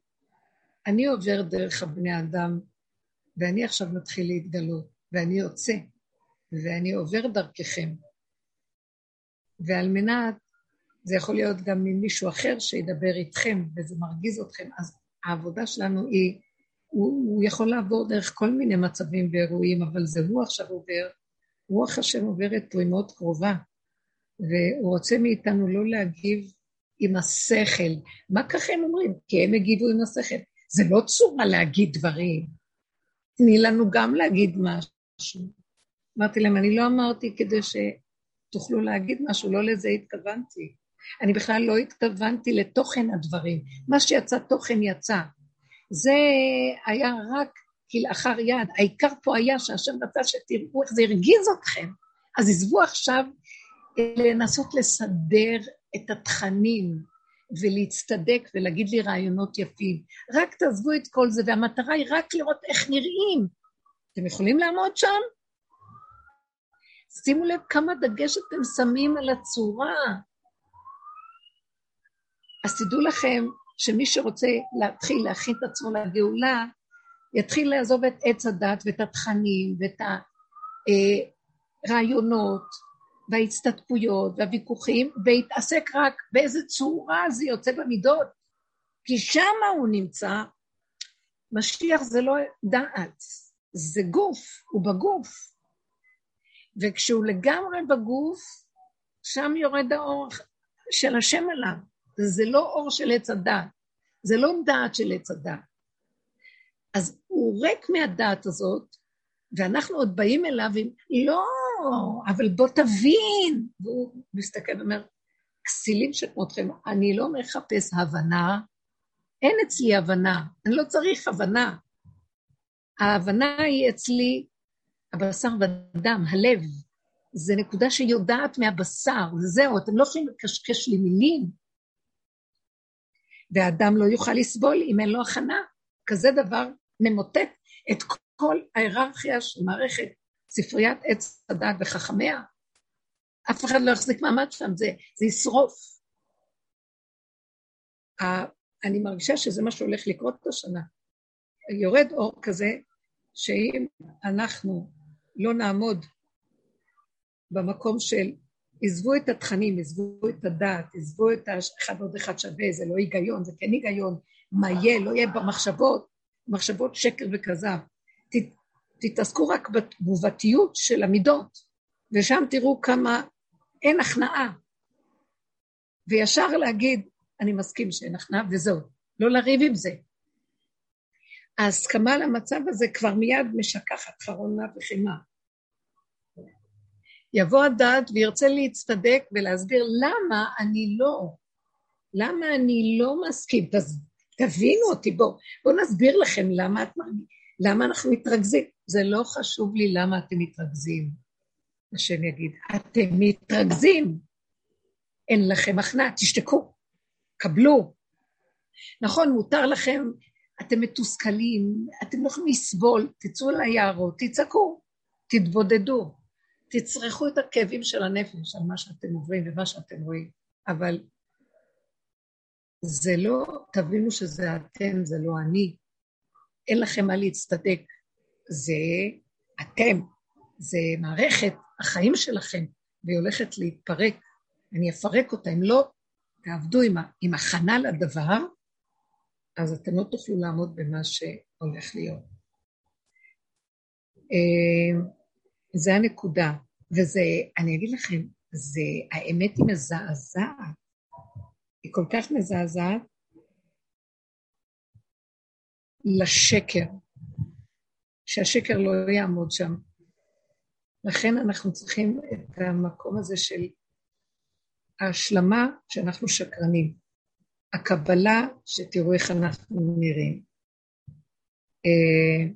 אני עובר דרך הבני אדם, ואני עכשיו מתחיל להתגלות, ואני יוצא, ואני עובר דרככם. ועל מנת זה יכול להיות גם ממישהו אחר שידבר איתכם, וזה מרגיז אתכם, אז העבודה שלנו היא, הוא, הוא יכול לעבור דרך כל מיני מצבים ואירועים, אבל זה הוא עכשיו עובר, רוח השם עוברת פה, היא מאוד קרובה, והוא רוצה מאיתנו לא להגיב עם השכל. מה ככה הם אומרים? כי הם הגיבו עם השכל. זה לא צורה להגיד דברים. תני לנו גם להגיד משהו. אמרתי להם, אני לא אמרתי כדי שתוכלו להגיד משהו, לא לזה התכוונתי. אני בכלל לא התכוונתי לתוכן הדברים. מה שיצא תוכן יצא. זה היה רק כלאחר יד. העיקר פה היה שהשם רצה שתראו איך זה הרגיז אתכם. אז עזבו עכשיו לנסות לסדר את התכנים ולהצטדק ולהגיד לי רעיונות יפים. רק תעזבו את כל זה, והמטרה היא רק לראות איך נראים. אתם יכולים לעמוד שם? שימו לב כמה דגש אתם שמים על הצורה. אז תדעו לכם שמי שרוצה להתחיל להכין את עצמו לגאולה, יתחיל לעזוב את עץ הדת ואת התכנים ואת הרעיונות וההצטדקויות והוויכוחים, ויתעסק רק באיזה צורה זה יוצא במידות, כי שמה הוא נמצא. משיח זה לא דעת, זה גוף, הוא בגוף. וכשהוא לגמרי בגוף, שם יורד האור של השם עליו. זה לא אור של עץ הדעת, זה לא דעת של עץ הדעת. אז הוא ריק מהדעת הזאת, ואנחנו עוד באים אליו עם, לא, אבל בוא תבין. והוא מסתכל ואומר, כסילים שכמותכם, אני לא מחפש הבנה, אין אצלי הבנה, אני לא צריך הבנה. ההבנה היא אצלי הבשר והדם, הלב. זה נקודה שיודעת מהבשר, וזהו, אתם לא יכולים לקשקש לי מילים. והאדם לא יוכל לסבול אם אין לו הכנה. כזה דבר ממוטט את כל ההיררכיה של מערכת ספריית עץ הדת וחכמיה. אף אחד לא יחזיק מעמד שם, זה, זה ישרוף. אני מרגישה שזה מה שהולך לקרות השנה. יורד אור כזה, שאם אנחנו לא נעמוד במקום של עזבו את התכנים, עזבו את הדעת, עזבו את האחד עוד אחד שווה, זה לא היגיון, זה כן היגיון, מה יהיה, לא יהיה במחשבות, מחשבות שקר וכזב. תתעסקו רק בתגובתיות של המידות, ושם תראו כמה אין הכנעה. וישר להגיד, אני מסכים שאין הכנעה, וזהו, לא לריב עם זה. ההסכמה למצב הזה כבר מיד משכחת חרונה וחימה. יבוא הדעת וירצה להצטדק ולהסביר למה אני לא, למה אני לא מסכים. תבינו אותי, בואו בוא נסביר לכם למה, את, למה אנחנו מתרכזים. זה לא חשוב לי למה אתם מתרכזים. השם יגיד, אתם מתרכזים, אין לכם הכנעה, תשתקו, קבלו. נכון, מותר לכם, אתם מתוסכלים, אתם לא יכולים לסבול, תצאו ליערות, תצעקו, תתבודדו, תצרכו את הכאבים של הנפש על מה שאתם עוברים ומה שאתם רואים, אבל זה לא, תבינו שזה אתם, זה לא אני. אין לכם מה להצטדק. זה אתם, זה מערכת החיים שלכם, והיא הולכת להתפרק. אני אפרק אותה. אם לא תעבדו עם, עם הכנה לדבר, אז אתם לא תוכלו לעמוד במה שהולך להיות. אה, זה הנקודה, וזה, אני אגיד לכם, זה, האמת היא מזעזעת. היא כל כך מזעזעת לשקר, שהשקר לא יעמוד שם. לכן אנחנו צריכים את המקום הזה של ההשלמה שאנחנו שקרנים, הקבלה שתראו איך אנחנו נראים. אה,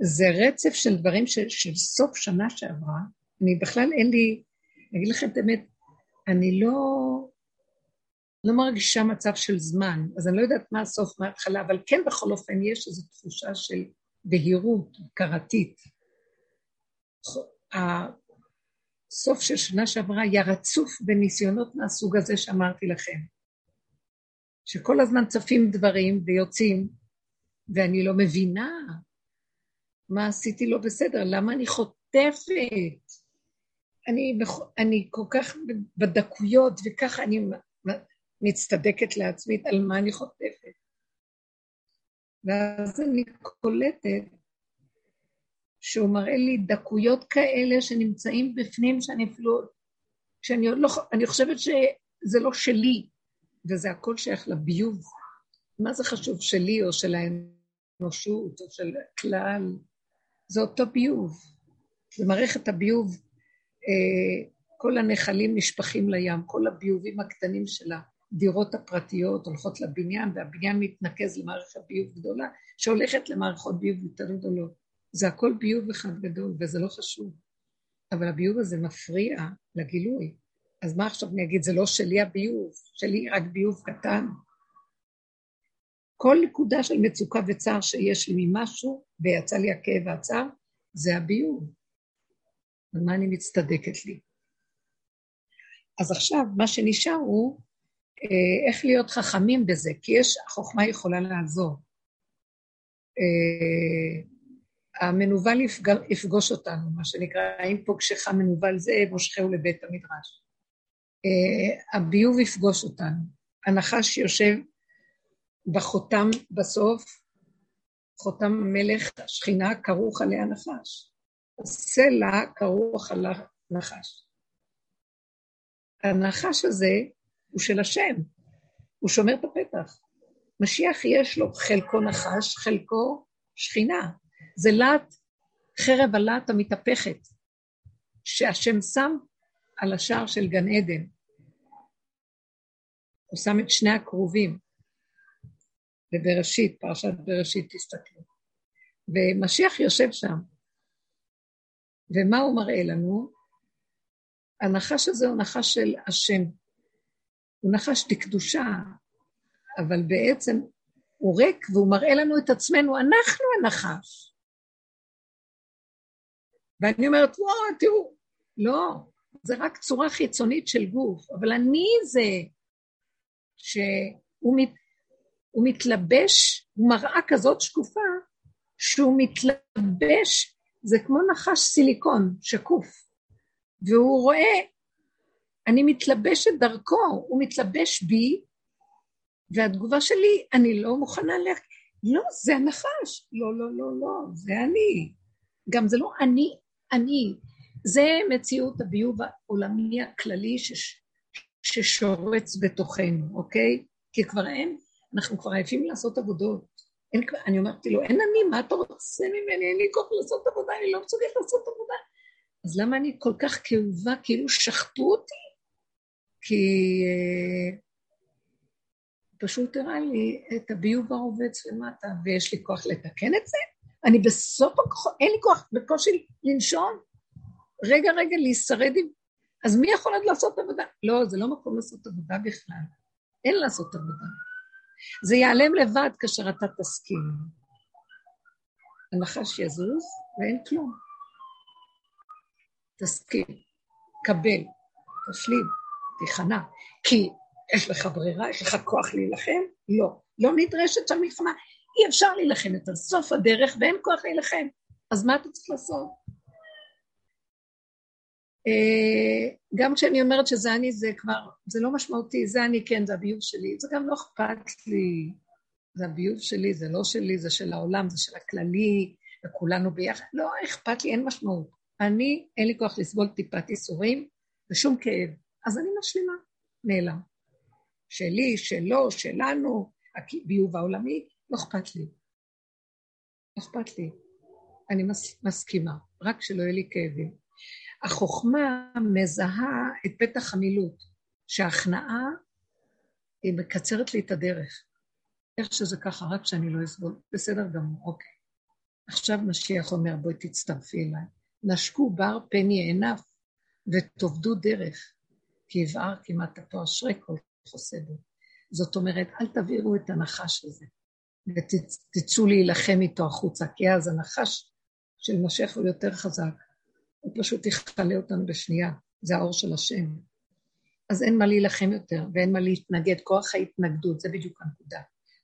זה רצף של דברים של, של סוף שנה שעברה, אני בכלל אין לי, אני אגיד לכם את האמת, אני לא, לא מרגישה מצב של זמן, אז אני לא יודעת מה הסוף, מה ההתחלה, אבל כן בכל אופן יש איזו תחושה של בהירות, הכרתית. הסוף של שנה שעברה היה רצוף בניסיונות מהסוג הזה שאמרתי לכם. שכל הזמן צפים דברים ויוצאים, ואני לא מבינה מה עשיתי לא בסדר, למה אני חוטפת? אני, אני כל כך בדקויות, וככה אני מצטדקת לעצמי על מה אני חוטפת. ואז אני קולטת שהוא מראה לי דקויות כאלה שנמצאים בפנים, שאני אפילו, שאני לא, אני חושבת שזה לא שלי, וזה הכל שייך לביוב. מה זה חשוב, שלי או של האנושות או של כלל? זה אותו ביוב. זה מערכת הביוב, אה, כל הנחלים נשפכים לים, כל הביובים הקטנים של הדירות הפרטיות הולכות לבניין, והבניין מתנקז למערכת ביוב גדולה, שהולכת למערכות ביוב יותר גדולות. זה הכל ביוב אחד גדול, וזה לא חשוב. אבל הביוב הזה מפריע לגילוי. אז מה עכשיו אני אגיד, זה לא שלי הביוב, שלי רק ביוב קטן. כל נקודה של מצוקה וצער שיש לי ממשהו, ויצא לי הכאב והצער, זה הביוב. על מה אני מצטדקת לי? אז עכשיו, מה שנשאר הוא איך להיות חכמים בזה, כי יש, החוכמה יכולה לעזור. אה, המנוול יפגוש אותנו, מה שנקרא, אם פוגשך מנוול זה, מושכהו לבית המדרש. אה, הביוב יפגוש אותנו. הנחש יושב בחותם בסוף, חותם המלך, השכינה, כרוך עליה נחש. הסלע כרוך על הנחש. הנחש הזה הוא של השם, הוא שומר את הפתח. משיח יש לו חלקו נחש, חלקו שכינה. זה להט, חרב הלהט המתהפכת, שהשם שם על השער של גן עדן. הוא שם את שני הקרובים. בבראשית, פרשת בראשית, תסתכלו. ומשיח יושב שם. ומה הוא מראה לנו? הנחש הזה הוא נחש של השם. הוא נחש לקדושה, אבל בעצם הוא ריק והוא מראה לנו את עצמנו, אנחנו הנחש. ואני אומרת, וואו, תראו, לא, זה רק צורה חיצונית של גוף, אבל אני זה שהוא מת, מתלבש, הוא מראה כזאת שקופה, שהוא מתלבש, זה כמו נחש סיליקון, שקוף, והוא רואה, אני מתלבשת דרכו, הוא מתלבש בי, והתגובה שלי, אני לא מוכנה ל... לא, זה הנחש. לא, לא, לא, לא, זה אני. גם זה לא אני, אני. זה מציאות הביוב העולמי הכללי שש, ששורץ בתוכנו, אוקיי? כי כבר אין, אנחנו כבר עייפים לעשות עבודות. אין, אני אומרת לו, אין אני, מה אתה רוצה ממני? אין לי כוח לעשות עבודה, אני לא מסוגלת לעשות עבודה. אז למה אני כל כך כאובה, כאילו שחטו אותי? כי אה, פשוט הראה לי את הביוב הרובץ למטה, ויש לי כוח לתקן את זה? אני בסוף הכוח, אין לי כוח בקושי לנשום? רגע, רגע, להישרד עם... אז מי יכול עוד לעשות עבודה? לא, זה לא מקום לעשות עבודה בכלל. אין לעשות עבודה. זה ייעלם לבד כאשר אתה תסכים. הנחש יזוז ואין כלום. תסכים, קבל, תשלים, תיכנע. כי יש לך ברירה? יש לך כוח להילחם? לא. לא נדרשת שם מלחמה. אי אפשר להילחם יותר. סוף הדרך ואין כוח להילחם. אז מה אתה צריך לעשות? אה, גם כשאני אומרת שזה אני, זה כבר, זה לא משמעותי, זה אני כן, זה הביוב שלי. זה גם לא אכפת לי. זה הביוב שלי, זה לא שלי, זה של העולם, זה של הכללי, וכולנו ביחד. לא אכפת לי, אין משמעות. אני, אין לי כוח לסבול טיפת ייסורים ושום כאב. אז אני משלימה, נעלם. שלי, שלו, שלנו, הביוב העולמי, לא אכפת לי. לא אכפת לי. אני מס, מסכימה, רק שלא יהיה לי כאבים. החוכמה מזהה את פתח המילוט, שההכנעה היא מקצרת לי את הדרך. איך שזה ככה, רק שאני לא אסבול. בסדר גמור, אוקיי. עכשיו משיח אומר, בואי תצטרפי אליי. נשקו בר פן יענף ותאבדו דרך, כי יבער כמעט אפו אשרי כל חוסה בו. זאת אומרת, אל תעבירו את הנחש הזה, ותצאו להילחם איתו החוצה, כי אז הנחש של משך הוא יותר חזק. הוא פשוט יכלה אותנו בשנייה, זה האור של השם. אז אין מה להילחם יותר, ואין מה להתנגד. כוח ההתנגדות, זה בדיוק הנקודה.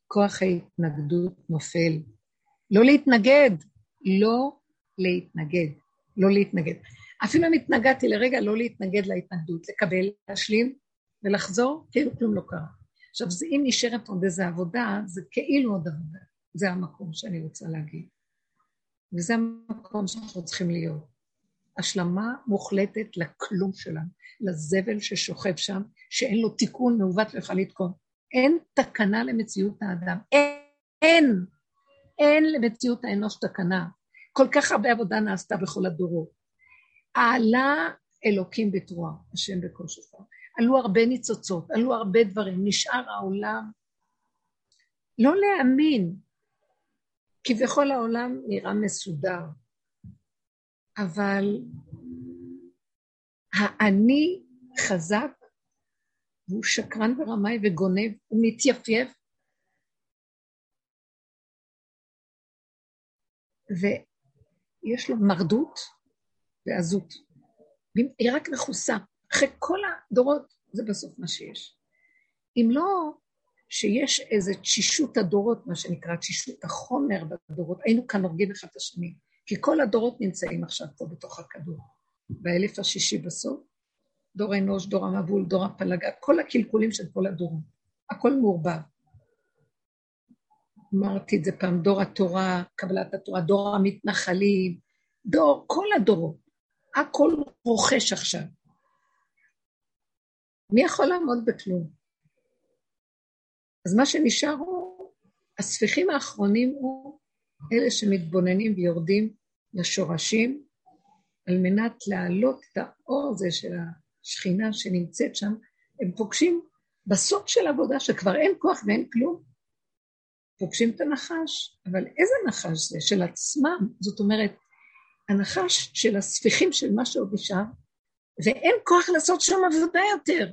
כוח ההתנגדות נופל. לא להתנגד, לא להתנגד, לא להתנגד. אפילו אם התנגדתי לרגע, לא להתנגד להתנגדות, לקבל, להשלים, ולחזור כאילו כלום לא קרה. עכשיו, אם נשארת עוד איזו עבודה, זה כאילו עוד עבודה. זה המקום שאני רוצה להגיד. וזה המקום שאנחנו צריכים להיות. השלמה מוחלטת לכלום שלנו, לזבל ששוכב שם, שאין לו תיקון מעוות ויכול לתקון. אין תקנה למציאות האדם. אין, אין, אין למציאות האנוש תקנה. כל כך הרבה עבודה נעשתה בכל הדורות. עלה אלוקים בתרועה, השם שופר. עלו הרבה ניצוצות, עלו הרבה דברים, נשאר העולם. לא להאמין, כביכול העולם נראה מסודר, אבל האני חזק, והוא שקרן ורמאי וגונב, הוא מתייפייף, ויש לו מרדות ועזות. היא רק מכוסה. אחרי כל הדורות, זה בסוף מה שיש. אם לא שיש איזו תשישות הדורות, מה שנקרא תשישות החומר בדורות, היינו כאן הורגים אחד את השני, כי כל הדורות נמצאים עכשיו פה בתוך הכדור. באלף השישי בסוף, דור אנוש, דור המבול, דור הפלגה, כל הקלקולים של כל הדורות, הכל מעורבב. אמרתי את זה פעם, דור התורה, קבלת התורה, דור המתנחלים, דור, כל הדורות, הכל רוכש עכשיו. מי יכול לעמוד בכלום? אז מה שנשאר הוא, הספיחים האחרונים הוא אלה שמתבוננים ויורדים לשורשים, על מנת להעלות את האור הזה של השכינה שנמצאת שם, הם פוגשים בסוף של עבודה שכבר אין כוח ואין כלום, פוגשים את הנחש, אבל איזה נחש זה? של עצמם, זאת אומרת, הנחש של הספיחים של מה שעוד נשאר, ואין כוח לעשות שם עבודה יותר.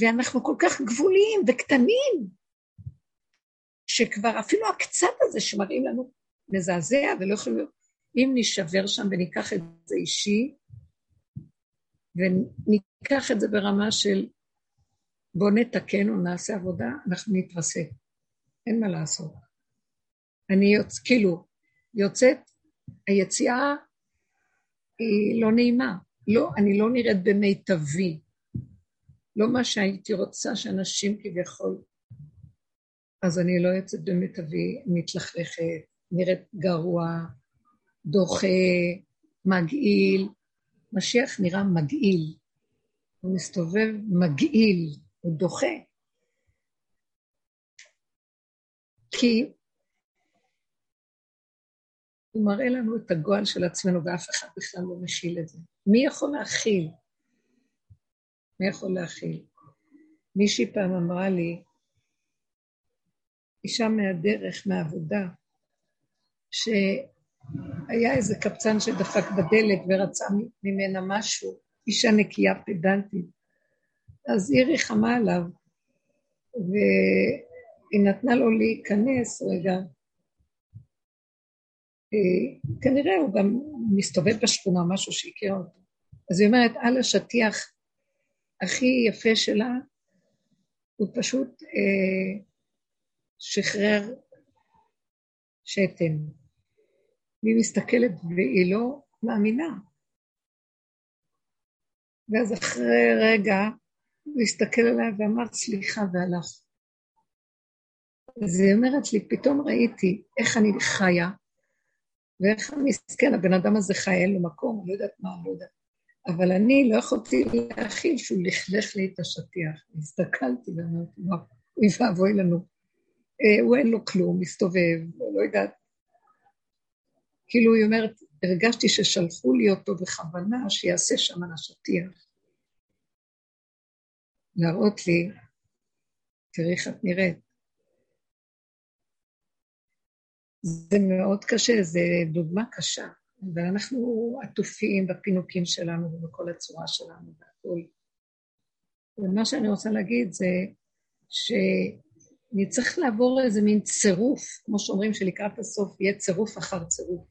ואנחנו כל כך גבוליים וקטנים, שכבר אפילו הקצת הזה שמראים לנו מזעזע ולא יכולים... אם נשבר שם וניקח את זה אישי, וניקח את זה ברמה של בוא נתקן או נעשה עבודה, אנחנו נתרסק. אין מה לעשות. אני יוצא, כאילו, יוצאת, היציאה היא לא נעימה. לא, אני לא נראית במיטבי. לא מה שהייתי רוצה שאנשים כביכול... אז אני לא יוצאת במיטבי, מתלכלכת, נראית גרוע, דוחה, מגעיל. משיח נראה מגעיל. הוא מסתובב מגעיל, הוא דוחה. כי הוא מראה לנו את הגועל של עצמנו ואף אחד בכלל לא משיל את זה. מי יכול להכיל? מי יכול להכיל? מישהי פעם אמרה לי, אישה מהדרך, מהעבודה, שהיה איזה קבצן שדפק בדלת ורצה ממנה משהו, אישה נקייה פדנטית. אז היא ריחמה עליו, והיא נתנה לו להיכנס רגע. אה, כנראה הוא גם מסתובב בשכונה, משהו שהכיר אותו. אז היא אומרת, על השטיח הכי יפה שלה, הוא פשוט אה, שחרר שתן. והיא מסתכלת והיא לא מאמינה. ואז אחרי רגע הוא הסתכל עליי ואמר סליחה והלך. אז היא אומרת לי, פתאום ראיתי איך אני חיה, ואיך המסכן, הבן אדם הזה חי, אין לו מקום, לא יודעת מה, לא יודעת. אבל אני לא יכולתי להכיל שהוא לכלך לי את השטיח. הסתכלתי ואמרתי, וואו, אוי ואבוי לנו. אה, הוא אין לו כלום, מסתובב, לא יודעת. כאילו היא אומרת, הרגשתי ששלחו לי אותו בכוונה שיעשה שם על השטיח. להראות לי, תראי איך את נראית. זה מאוד קשה, זו דוגמה קשה, ואנחנו עטופים בפינוקים שלנו ובכל הצורה שלנו והכול. ומה שאני רוצה להגיד זה שאני צריך לעבור איזה מין צירוף, כמו שאומרים שלקראת הסוף יהיה צירוף אחר צירוף.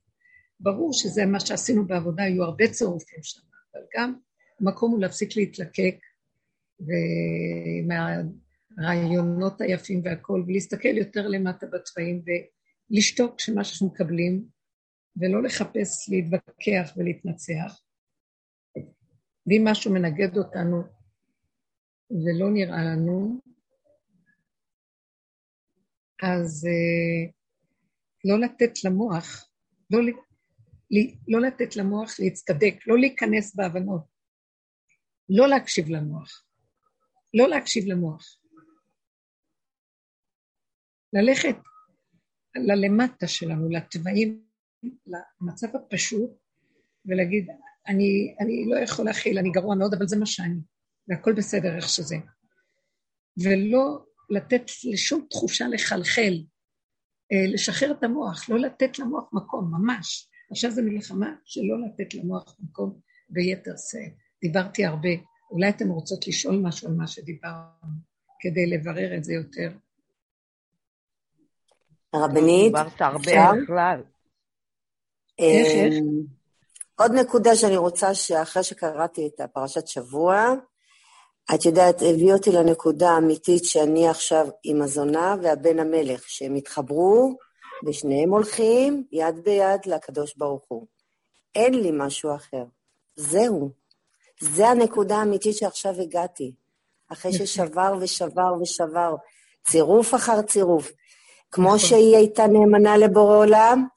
ברור שזה מה שעשינו בעבודה, היו הרבה צירופים שם, אבל גם המקום הוא להפסיק להתלקק ומהרעיונות היפים והכול, ולהסתכל יותר למטה בצבעים ולשתוק כשמה שאנחנו מקבלים, ולא לחפש להתווכח ולהתנצח. ואם משהו מנגד אותנו ולא נראה לנו, אז uh, לא לתת למוח, לא, לא לתת למוח להצטדק, לא להיכנס בהבנות, לא להקשיב למוח. לא להקשיב למוח. ללכת ללמטה שלנו, לתוואים, למצב הפשוט, ולהגיד, אני, אני לא יכול להכיל, אני גרוע מאוד, אבל זה מה שאני, והכל בסדר איך שזה. ולא לתת לשום תחושה לחלחל, אה, לשחרר את המוח, לא לתת למוח מקום, ממש. עכשיו זו מלחמה שלא לתת למוח מקום ביתר שאת. דיברתי הרבה, אולי אתן רוצות לשאול משהו על מה שדיברנו, כדי לברר את זה יותר. הרבנית, דיברת הרבה בכלל. אמ, עוד נקודה שאני רוצה שאחרי שקראתי את הפרשת שבוע, את יודעת, הביא אותי לנקודה האמיתית שאני עכשיו עם הזונה והבן המלך, שהם התחברו ושניהם הולכים יד ביד לקדוש ברוך הוא. אין לי משהו אחר. זהו. זה הנקודה האמיתית שעכשיו הגעתי. אחרי ששבר ושבר ושבר, צירוף אחר צירוף. כמו נכון. שהיא הייתה נאמנה לבורא עולם,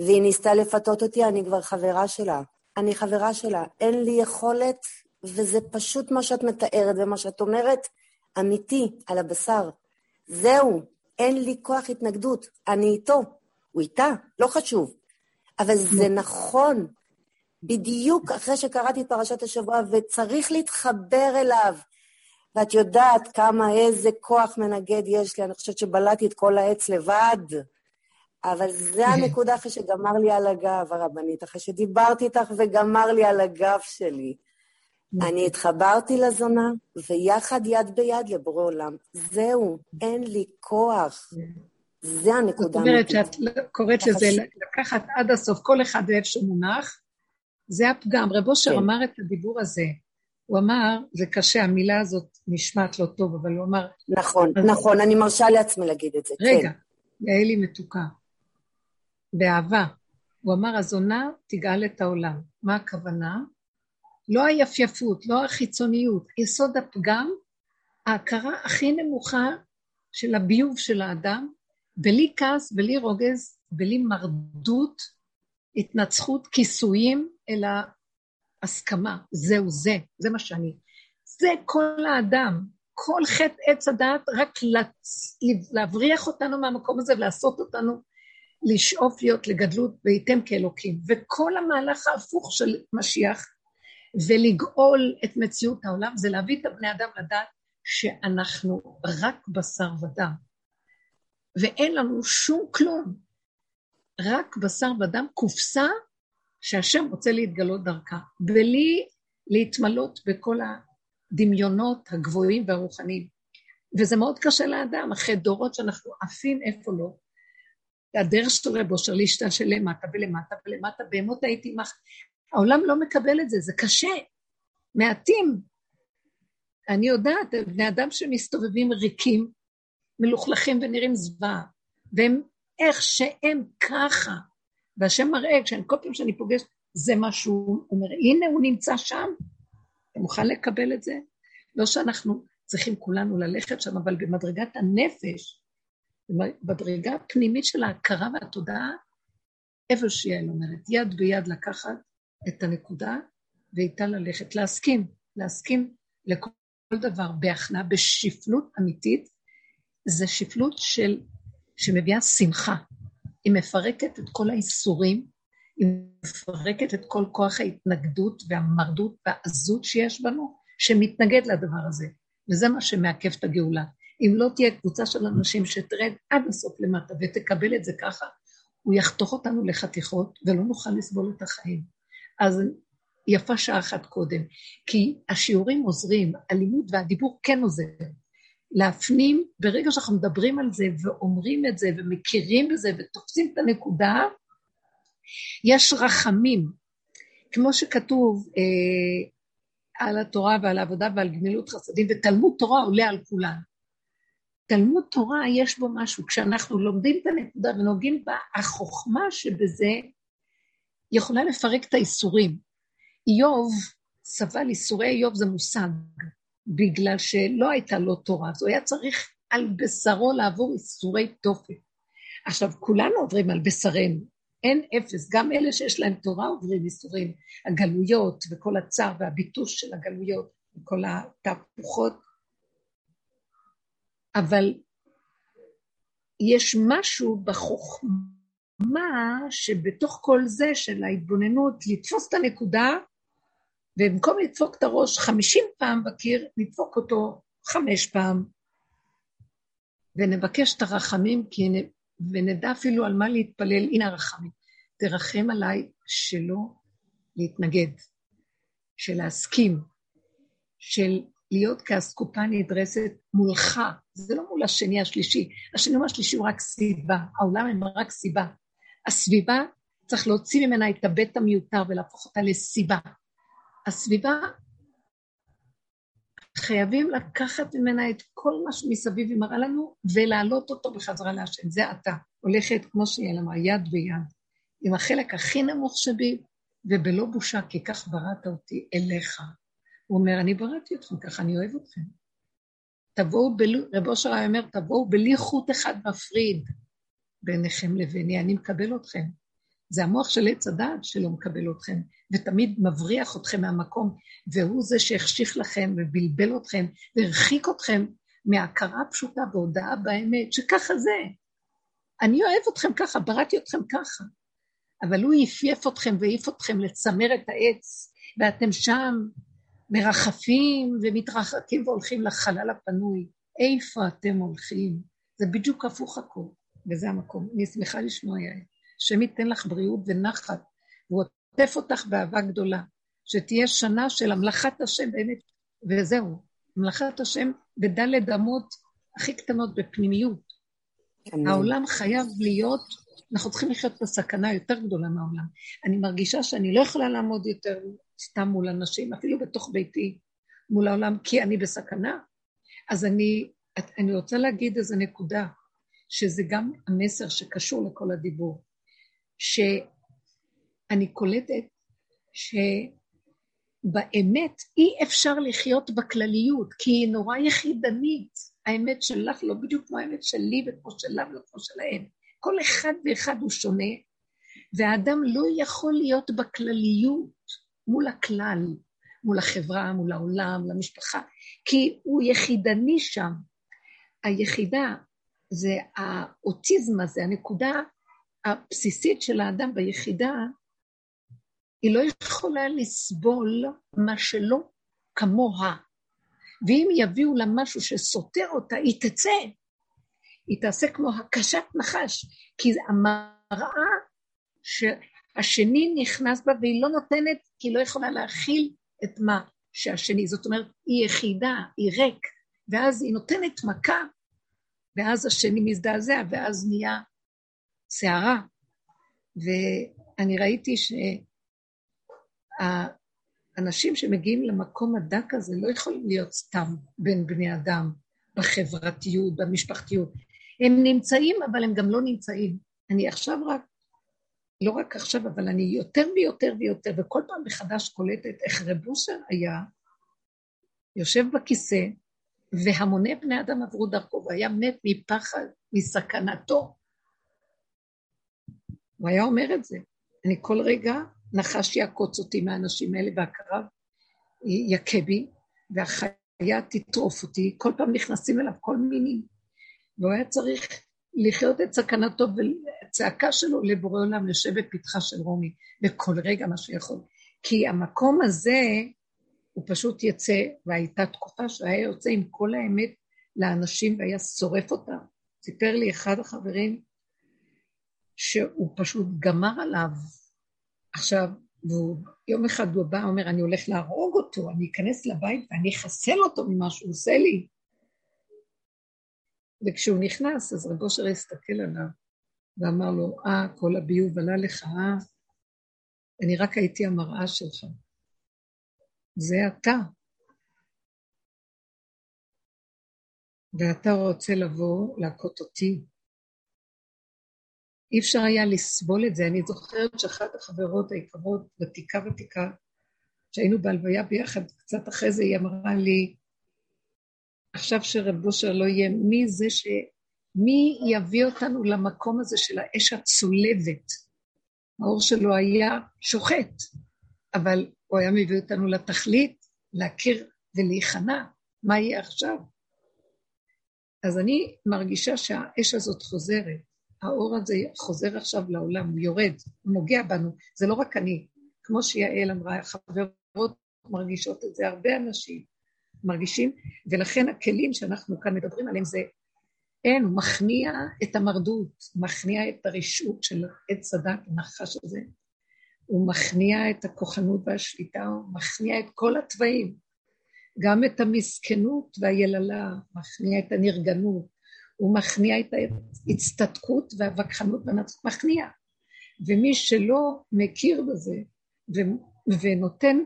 והיא ניסתה לפתות אותי, אני כבר חברה שלה. אני חברה שלה. אין לי יכולת, וזה פשוט מה שאת מתארת ומה שאת אומרת, אמיתי, על הבשר. זהו, אין לי כוח התנגדות, אני איתו. הוא איתה, לא חשוב. אבל זה נכון, בדיוק אחרי שקראתי את פרשת השבוע, וצריך להתחבר אליו. ואת יודעת כמה, איזה כוח מנגד יש לי, אני חושבת שבלעתי את כל העץ לבד. אבל זה [LAUGHS] הנקודה אחרי שגמר לי על הגב, הרבנית, אחרי שדיברתי איתך וגמר לי על הגב שלי. אני התחברתי לזונה, ויחד יד ביד לבורא עולם. זהו, אין לי כוח. זה הנקודה. זאת אומרת שאת קוראת לזה לקחת עד הסוף, כל אחד ואיפה שמונח, זה הפגם. רב אושר כן. אמר את הדיבור הזה. הוא אמר, זה קשה, המילה הזאת נשמעת לא טוב, אבל הוא אמר... נכון, נכון, אני מרשה לעצמי להגיד את זה, רגע, כן. יעלי מתוקה. באהבה. הוא אמר, הזונה תגאל את העולם. מה הכוונה? לא היפייפות, לא החיצוניות, יסוד הפגם, ההכרה הכי נמוכה של הביוב של האדם, בלי כעס, בלי רוגז, בלי מרדות, התנצחות, כיסויים, אלא הסכמה. זהו זה, זה מה שאני. זה כל האדם. כל חטא עץ הדעת, רק להבריח אותנו מהמקום הזה ולעשות אותנו לשאוף להיות לגדלות וייתם כאלוקים. וכל המהלך ההפוך של משיח, ולגאול את מציאות העולם, זה להביא את הבני אדם לדעת שאנחנו רק בשר ודם. ואין לנו שום כלום, רק בשר ודם, קופסה שהשם רוצה להתגלות דרכה, בלי להתמלות בכל הדמיונות הגבוהים והרוחניים. וזה מאוד קשה לאדם, אחרי דורות שאנחנו עפים איפה לא. הדרך של רב אושר להשתלשל למטה ולמטה ולמטה, בהמות הייתי מח... העולם לא מקבל את זה, זה קשה. מעטים. אני יודעת, בני אדם שמסתובבים ריקים, מלוכלכים ונראים זוועה, והם איך שהם ככה. והשם מראה, כשאני, כל פעם שאני פוגשת, זה מה שהוא אומר, הנה הוא נמצא שם, אתה מוכן לקבל את זה? לא שאנחנו צריכים כולנו ללכת שם, אבל במדרגת הנפש, במדרגה הפנימית של ההכרה והתודעה, איפה שיעל אומרת, יד ביד לקחת את הנקודה ואיתה ללכת, להסכים, להסכים לכל דבר בהכנעה, בשפלות אמיתית, זה שפלות של, שמביאה שמחה. היא מפרקת את כל האיסורים, היא מפרקת את כל כוח ההתנגדות והמרדות והעזות שיש בנו, שמתנגד לדבר הזה. וזה מה שמעכב את הגאולה. אם לא תהיה קבוצה של אנשים שתרד עד הסוף למטה ותקבל את זה ככה, הוא יחתוך אותנו לחתיכות ולא נוכל לסבול את החיים. אז יפה שעה אחת קודם, כי השיעורים עוזרים, הלימוד והדיבור כן עוזר. להפנים, ברגע שאנחנו מדברים על זה ואומרים את זה ומכירים בזה ותופסים את הנקודה, יש רחמים. כמו שכתוב אה, על התורה ועל העבודה ועל גמילות חסדים, ותלמוד תורה עולה על כולן. תלמוד תורה יש בו משהו, כשאנחנו לומדים את הנקודה ונוגעים בה, החוכמה שבזה יכולה לפרק את האיסורים. איוב סבל, איסורי איוב זה מושג, בגלל שלא הייתה לו תורה, אז הוא היה צריך על בשרו לעבור איסורי תופת. עכשיו, כולנו עוברים על בשרנו, אין אפס, גם אלה שיש להם תורה עוברים איסורים, הגלויות וכל הצער והביטוש של הגלויות, וכל התהפוכות, אבל יש משהו בחוכמה שבתוך כל זה של ההתבוננות, לתפוס את הנקודה ובמקום לדפוק את הראש חמישים פעם בקיר, נדפוק אותו חמש פעם, ונבקש את הרחמים, כי נ... ונדע אפילו על מה להתפלל, הנה הרחמים. תרחם עליי שלא להתנגד, של להסכים, של להיות כאסקופה נדרסת מולך, זה לא מול השני השלישי, השני השלישי הוא רק סיבה, העולם הם רק סיבה. הסביבה, צריך להוציא ממנה את הבית המיותר ולהפוך אותה לסיבה. הסביבה, חייבים לקחת ממנה את כל מה שמסביב היא מראה לנו ולהעלות אותו בחזרה להשם. זה אתה. הולכת, כמו שיעל אמרה, יד ביד, עם החלק הכי נמוך שבי, ובלא בושה, כי כך בראת אותי אליך. הוא אומר, אני בראתי אתכם ככה, אני אוהב אתכם. תבואו. רב אושר היה אומר, תבואו בלי חוט אחד מפריד ביניכם לביני, אני מקבל אתכם. זה המוח של עץ הדעת שלא מקבל אתכם, ותמיד מבריח אתכם מהמקום, והוא זה שהחשיך לכם ובלבל אתכם והרחיק אתכם מהכרה פשוטה והודעה באמת, שככה זה. אני אוהב אתכם ככה, בראתי אתכם ככה. אבל הוא יפייף אתכם והעיף אתכם לצמר את העץ, ואתם שם מרחפים ומתרחקים והולכים לחלל הפנוי. איפה אתם הולכים? זה בדיוק הפוך הכל, וזה המקום. אני שמחה לשמוע יעל. השם ייתן לך בריאות ונחת, והוא עוטף אותך באהבה גדולה. שתהיה שנה של המלאכת השם באמת, וזהו, המלאכת השם בדלת אמות הכי קטנות בפנימיות. העולם חייב להיות, אנחנו צריכים לחיות בסכנה יותר גדולה מהעולם. אני מרגישה שאני לא יכולה לעמוד יותר סתם מול אנשים, אפילו בתוך ביתי, מול העולם, כי אני בסכנה. אז אני, אני רוצה להגיד איזו נקודה, שזה גם המסר שקשור לכל הדיבור, שאני קולטת שבאמת אי אפשר לחיות בכלליות, כי היא נורא יחידנית. האמת שלך לא בדיוק כמו האמת שלי וכמו שלה וכמו שלהם. כל אחד ואחד הוא שונה, והאדם לא יכול להיות בכלליות מול הכלל, מול החברה, מול העולם, למשפחה, כי הוא יחידני שם. היחידה זה האוטיזם הזה, הנקודה הבסיסית של האדם ביחידה, היא לא יכולה לסבול מה שלא כמוה. ואם יביאו לה משהו שסותר אותה, היא תצא. היא תעשה כמו הקשת נחש, כי המראה שהשני נכנס בה והיא לא נותנת, כי היא לא יכולה להכיל את מה שהשני, זאת אומרת, היא יחידה, היא ריק, ואז היא נותנת מכה, ואז השני מזדעזע, ואז נהיה סערה. ואני ראיתי שה... אנשים שמגיעים למקום הדק הזה לא יכולים להיות סתם בין בני אדם, בחברתיות, במשפחתיות. הם נמצאים, אבל הם גם לא נמצאים. אני עכשיו רק, לא רק עכשיו, אבל אני יותר ויותר ויותר, וכל פעם מחדש קולטת איך רב אושר היה יושב בכיסא, והמוני בני אדם עברו דרכו, והיה מת מפחד, מסכנתו. הוא היה אומר את זה. אני כל רגע נחש יעקוץ אותי מהאנשים האלה, והקרב יכה בי, והחיה תטרוף אותי, כל פעם נכנסים אליו כל מיני. והוא היה צריך לחיות את סכנתו והצעקה שלו לבורא עולם יושב בפתחה של רומי, בכל רגע מה שיכול. כי המקום הזה, הוא פשוט יצא, והייתה תקופה שהוא היה יוצא עם כל האמת לאנשים והיה שורף אותם. סיפר לי אחד החברים שהוא פשוט גמר עליו עכשיו, והוא, יום אחד הוא בא, אומר, אני הולך להרוג אותו, אני אכנס לבית ואני אחסל אותו ממה שהוא עושה לי. וכשהוא נכנס, אז רב אושר הסתכל עליו ואמר לו, אה, כל הביוב עלה לך, אה? אני רק הייתי המראה שלך. זה אתה. ואתה רוצה לבוא להכות אותי. אי אפשר היה לסבול את זה. אני זוכרת שאחת החברות היקרות, ותיקה ותיקה, שהיינו בהלוויה ביחד, קצת אחרי זה היא אמרה לי, עכשיו שרב בושר לא יהיה, מי זה ש... מי יביא אותנו למקום הזה של האש הצולבת? האור שלו היה שוחט, אבל הוא היה מביא אותנו לתכלית, להכיר ולהיכנע. מה יהיה עכשיו? אז אני מרגישה שהאש הזאת חוזרת. האור הזה חוזר עכשיו לעולם, הוא יורד, הוא נוגע בנו, זה לא רק אני, כמו שיעל אמרה, החברות מרגישות את זה, הרבה אנשים מרגישים, ולכן הכלים שאנחנו כאן מדברים עליהם זה, אין, הוא מכניע את המרדות, מכניע את הרשעות של עץ הדת, הנחש הזה, הוא מכניע את הכוחנות והשליטה, הוא מכניע את כל התוואים, גם את המסכנות והיללה, מכניע את הנרגנות, הוא מכניע את ההצטדקות והווכחנות והנצחות, מכניע. ומי שלא מכיר בזה ו- ונותן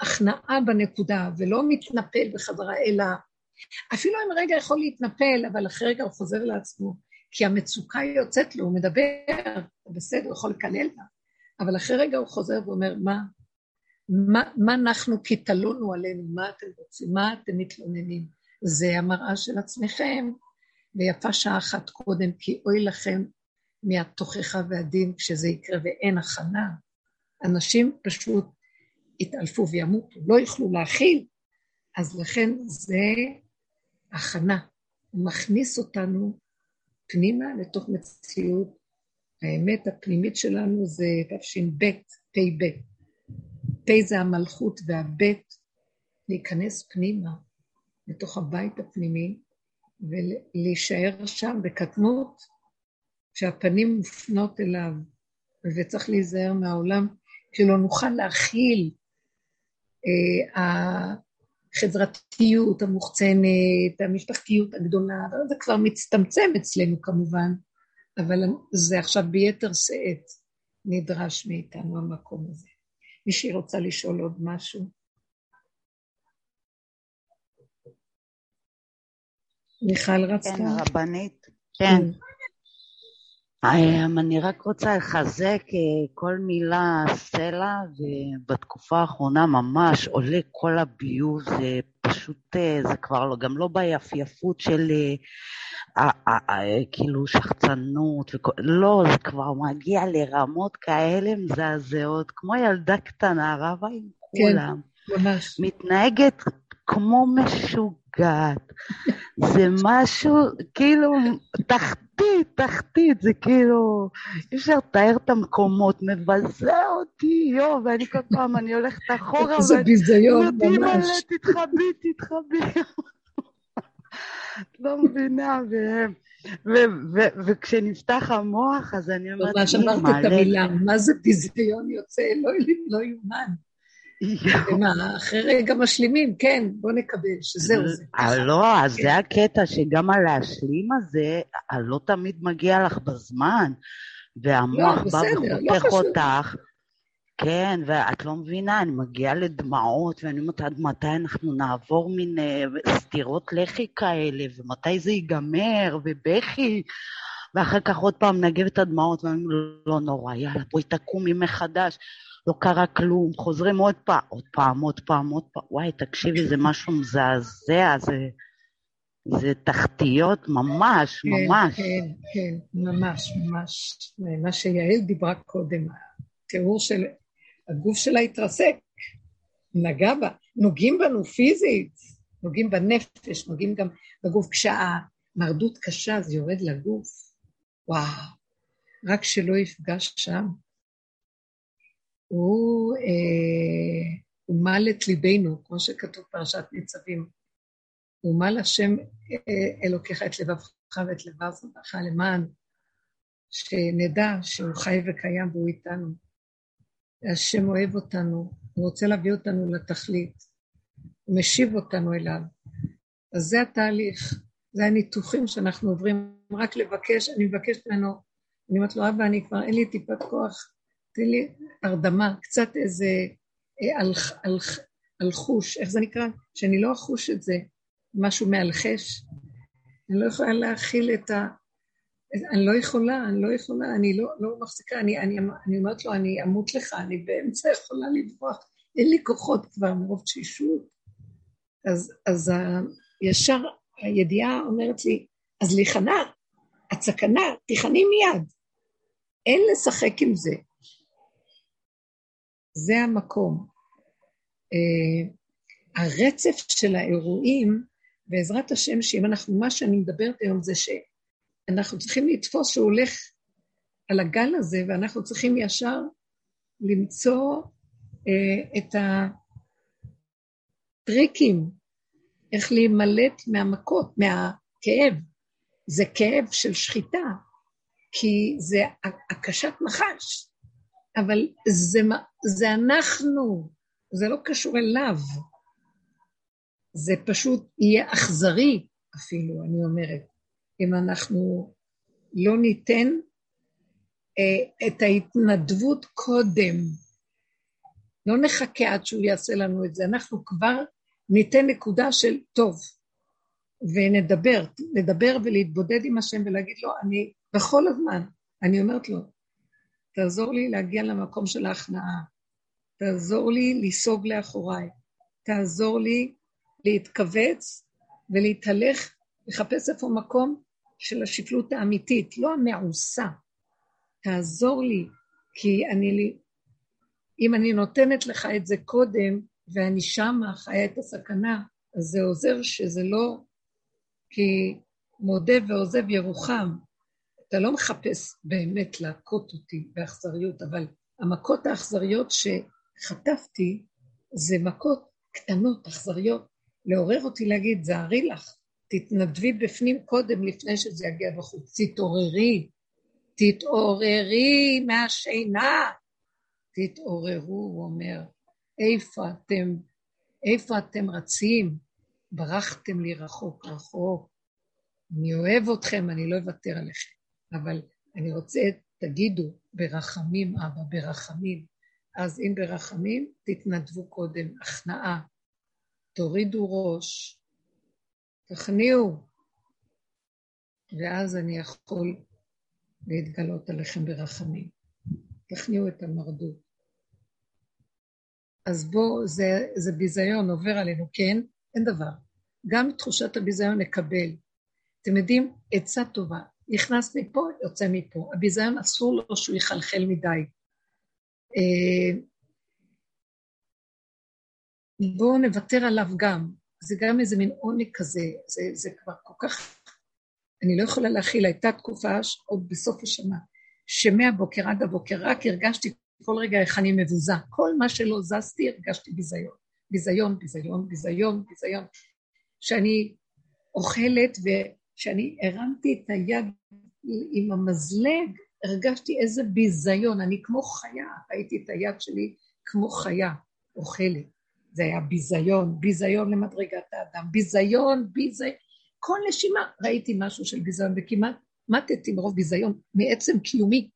הכנעה בנקודה ולא מתנפל בחזרה, אלא אפילו אם רגע יכול להתנפל, אבל אחרי רגע הוא חוזר לעצמו, כי המצוקה יוצאת לו, הוא מדבר, בסדר, הוא יכול לקלל לה, אבל אחרי רגע הוא חוזר ואומר, מה? מה, מה אנחנו כי תלונו עלינו, מה אתם רוצים, מה אתם מתלוננים? זה המראה של עצמכם, ויפה שעה אחת קודם, כי אוי לכם מהתוכחה והדין כשזה יקרה ואין הכנה, אנשים פשוט יתעלפו וימותו, לא יוכלו להכיל. אז לכן זה הכנה. הוא מכניס אותנו פנימה לתוך מציאות. האמת הפנימית שלנו זה תש"ב, פ"ב. פ' זה המלכות והב' להיכנס פנימה, לתוך הבית הפנימי, ולהישאר שם בקטנות, כשהפנים מופנות אליו, וצריך להיזהר מהעולם, שלא נוכל להכיל אה, החברתיות המוחצנת, המשפחתיות הגדולה, זה כבר מצטמצם אצלנו כמובן, אבל זה עכשיו ביתר שאת נדרש מאיתנו המקום הזה. מישהי רוצה לשאול עוד משהו? מיכל רצתה? כן, רבנית. כן. אמ, אני רק רוצה לחזק אה, כל מילה סלע, ובתקופה האחרונה ממש עולה כל הביוב, זה פשוט, אה, זה כבר לא, גם לא ביפייפות של אה, כאילו שחצנות, לא, זה כבר מגיע לרמות כאלה מזעזעות, כמו ילדה קטנה, רבה עם כן, כולם. ממש. מתנהגת כמו משוגעת. זה משהו, כאילו, תחתית, תחתית, זה כאילו, אי אפשר לתאר את המקומות, מבזה אותי, יואו, ואני כל פעם, אני הולכת אחורה, איזה ביזיון, ממש. תתחבי, תתחבי. את [LAUGHS] לא מבינה, וכשנפתח המוח, אז אני אומרת, ממש אמרת את המילה, מה זה ביזיון יוצא, לא יאומן. אחרי רגע משלימים, כן, בוא נקבל, שזהו זה. אה, לא, אז זה הקטע, שגם הלהשלים הזה, לא תמיד מגיע לך בזמן, והמוח לא, בא לא וחותך אותך. כן, ואת לא מבינה, אני מגיעה לדמעות, ואני אומרת, עד מתי אנחנו נעבור מין uh, סטירות לחי כאלה, ומתי זה ייגמר, ובכי, ואחר כך עוד פעם נגב את הדמעות, ואני אומרת, לא נורא, יאללה, בואי תקומי מחדש. לא קרה כלום, חוזרים עוד פעם, עוד פעם, עוד פעם, עוד פעם, וואי, תקשיבי, זה משהו מזעזע, זה, זה תחתיות ממש, כן, ממש. כן, כן, ממש, ממש. מה שיעל דיברה קודם, התיאור של הגוף שלה התרסק, נגע בה, נוגעים בנו פיזית, נוגעים בנפש, נוגעים גם בגוף. כשהמרדות קשה זה יורד לגוף, וואו, רק שלא יפגש שם. הוא אה, מל את ליבנו, כמו שכתוב פרשת ניצבים. הוא מל השם אה, אלוקיך את לבבך ואת לבב זרעך למען שנדע שהוא חי וקיים והוא איתנו. השם אוהב אותנו, הוא רוצה להביא אותנו לתכלית, הוא משיב אותנו אליו. אז זה התהליך, זה הניתוחים שאנחנו עוברים, רק לבקש, אני מבקשת ממנו, אני אומרת לו, אבא, אני כבר אין לי טיפת כוח תן לי הרדמה, קצת איזה אלחוש, איך זה נקרא? שאני לא אחוש את זה, משהו מאלחש. אני לא יכולה להכיל את ה... אני לא יכולה, אני לא יכולה, אני לא, לא מחזיקה, אני, אני, אני אומרת לו, אני אמות לך, אני באמצע יכולה לברוח, אין לי כוחות כבר מרוב תשישות. אז, אז ה, ישר הידיעה אומרת לי, אז להיכנע, את סכנה, תיכני מיד. אין לשחק עם זה. זה המקום. Uh, הרצף של האירועים, בעזרת השם, שאם אנחנו, מה שאני מדברת היום זה שאנחנו צריכים לתפוס שהוא הולך על הגל הזה, ואנחנו צריכים ישר למצוא uh, את הטריקים, איך להימלט מהמכות, מהכאב. זה כאב של שחיטה, כי זה הקשת נחש. אבל זה, זה אנחנו, זה לא קשור אליו. זה פשוט יהיה אכזרי אפילו, אני אומרת, אם אנחנו לא ניתן אה, את ההתנדבות קודם. לא נחכה עד שהוא יעשה לנו את זה, אנחנו כבר ניתן נקודה של טוב, ונדבר, לדבר ולהתבודד עם השם ולהגיד לו, אני בכל הזמן, אני אומרת לו, תעזור לי להגיע למקום של ההכנעה, תעזור לי לסוג לאחוריי, תעזור לי להתכווץ ולהתהלך, לחפש איפה מקום של השפלות האמיתית, לא המעושה, תעזור לי, כי אני, אם אני נותנת לך את זה קודם, ואני שמה חיה את הסכנה, אז זה עוזר שזה לא... כי מודה ועוזב ירוחם. אתה לא מחפש באמת להכות אותי באכזריות, אבל המכות האכזריות שחטפתי זה מכות קטנות, אכזריות, לעורר אותי להגיד, זהרי לך, תתנדבי בפנים קודם לפני שזה יגיע בחוץ, תתעוררי, תתעוררי מהשינה, תתעוררו, הוא אומר, איפה אתם, איפה אתם רצים? ברחתם לי רחוק רחוק. אני אוהב אתכם, אני לא אוותר עליכם, אבל אני רוצה, תגידו, ברחמים, אבא, ברחמים. אז אם ברחמים, תתנדבו קודם, הכנעה. תורידו ראש, תכניעו, ואז אני יכול להתגלות עליכם ברחמים. תכניעו את המרדות. אז בואו, זה, זה ביזיון עובר עלינו, כן? אין דבר. גם תחושת הביזיון נקבל. אתם יודעים, עצה טובה. נכנס מפה, יוצא מפה. הביזיון אסור לו שהוא יחלחל מדי. אה, בואו נוותר עליו גם. זה גם איזה מין עוני כזה, זה, זה כבר כל כך... אני לא יכולה להכיל, הייתה תקופה עוד בסוף השנה, שמהבוקר עד הבוקר רק הרגשתי כל רגע איך אני מבוזה. כל מה שלא זזתי, הרגשתי ביזיון. ביזיון, ביזיון, ביזיון, ביזיון. שאני אוכלת וכשאני הרמתי את היד עם המזלג, הרגשתי איזה ביזיון, אני כמו חיה, ראיתי את היד שלי כמו חיה, אוכלת. זה היה ביזיון, ביזיון למדרגת האדם, ביזיון, ביזיון. כל נשימה ראיתי משהו של ביזיון, וכמעט מתתי מרוב ביזיון, מעצם קיומי.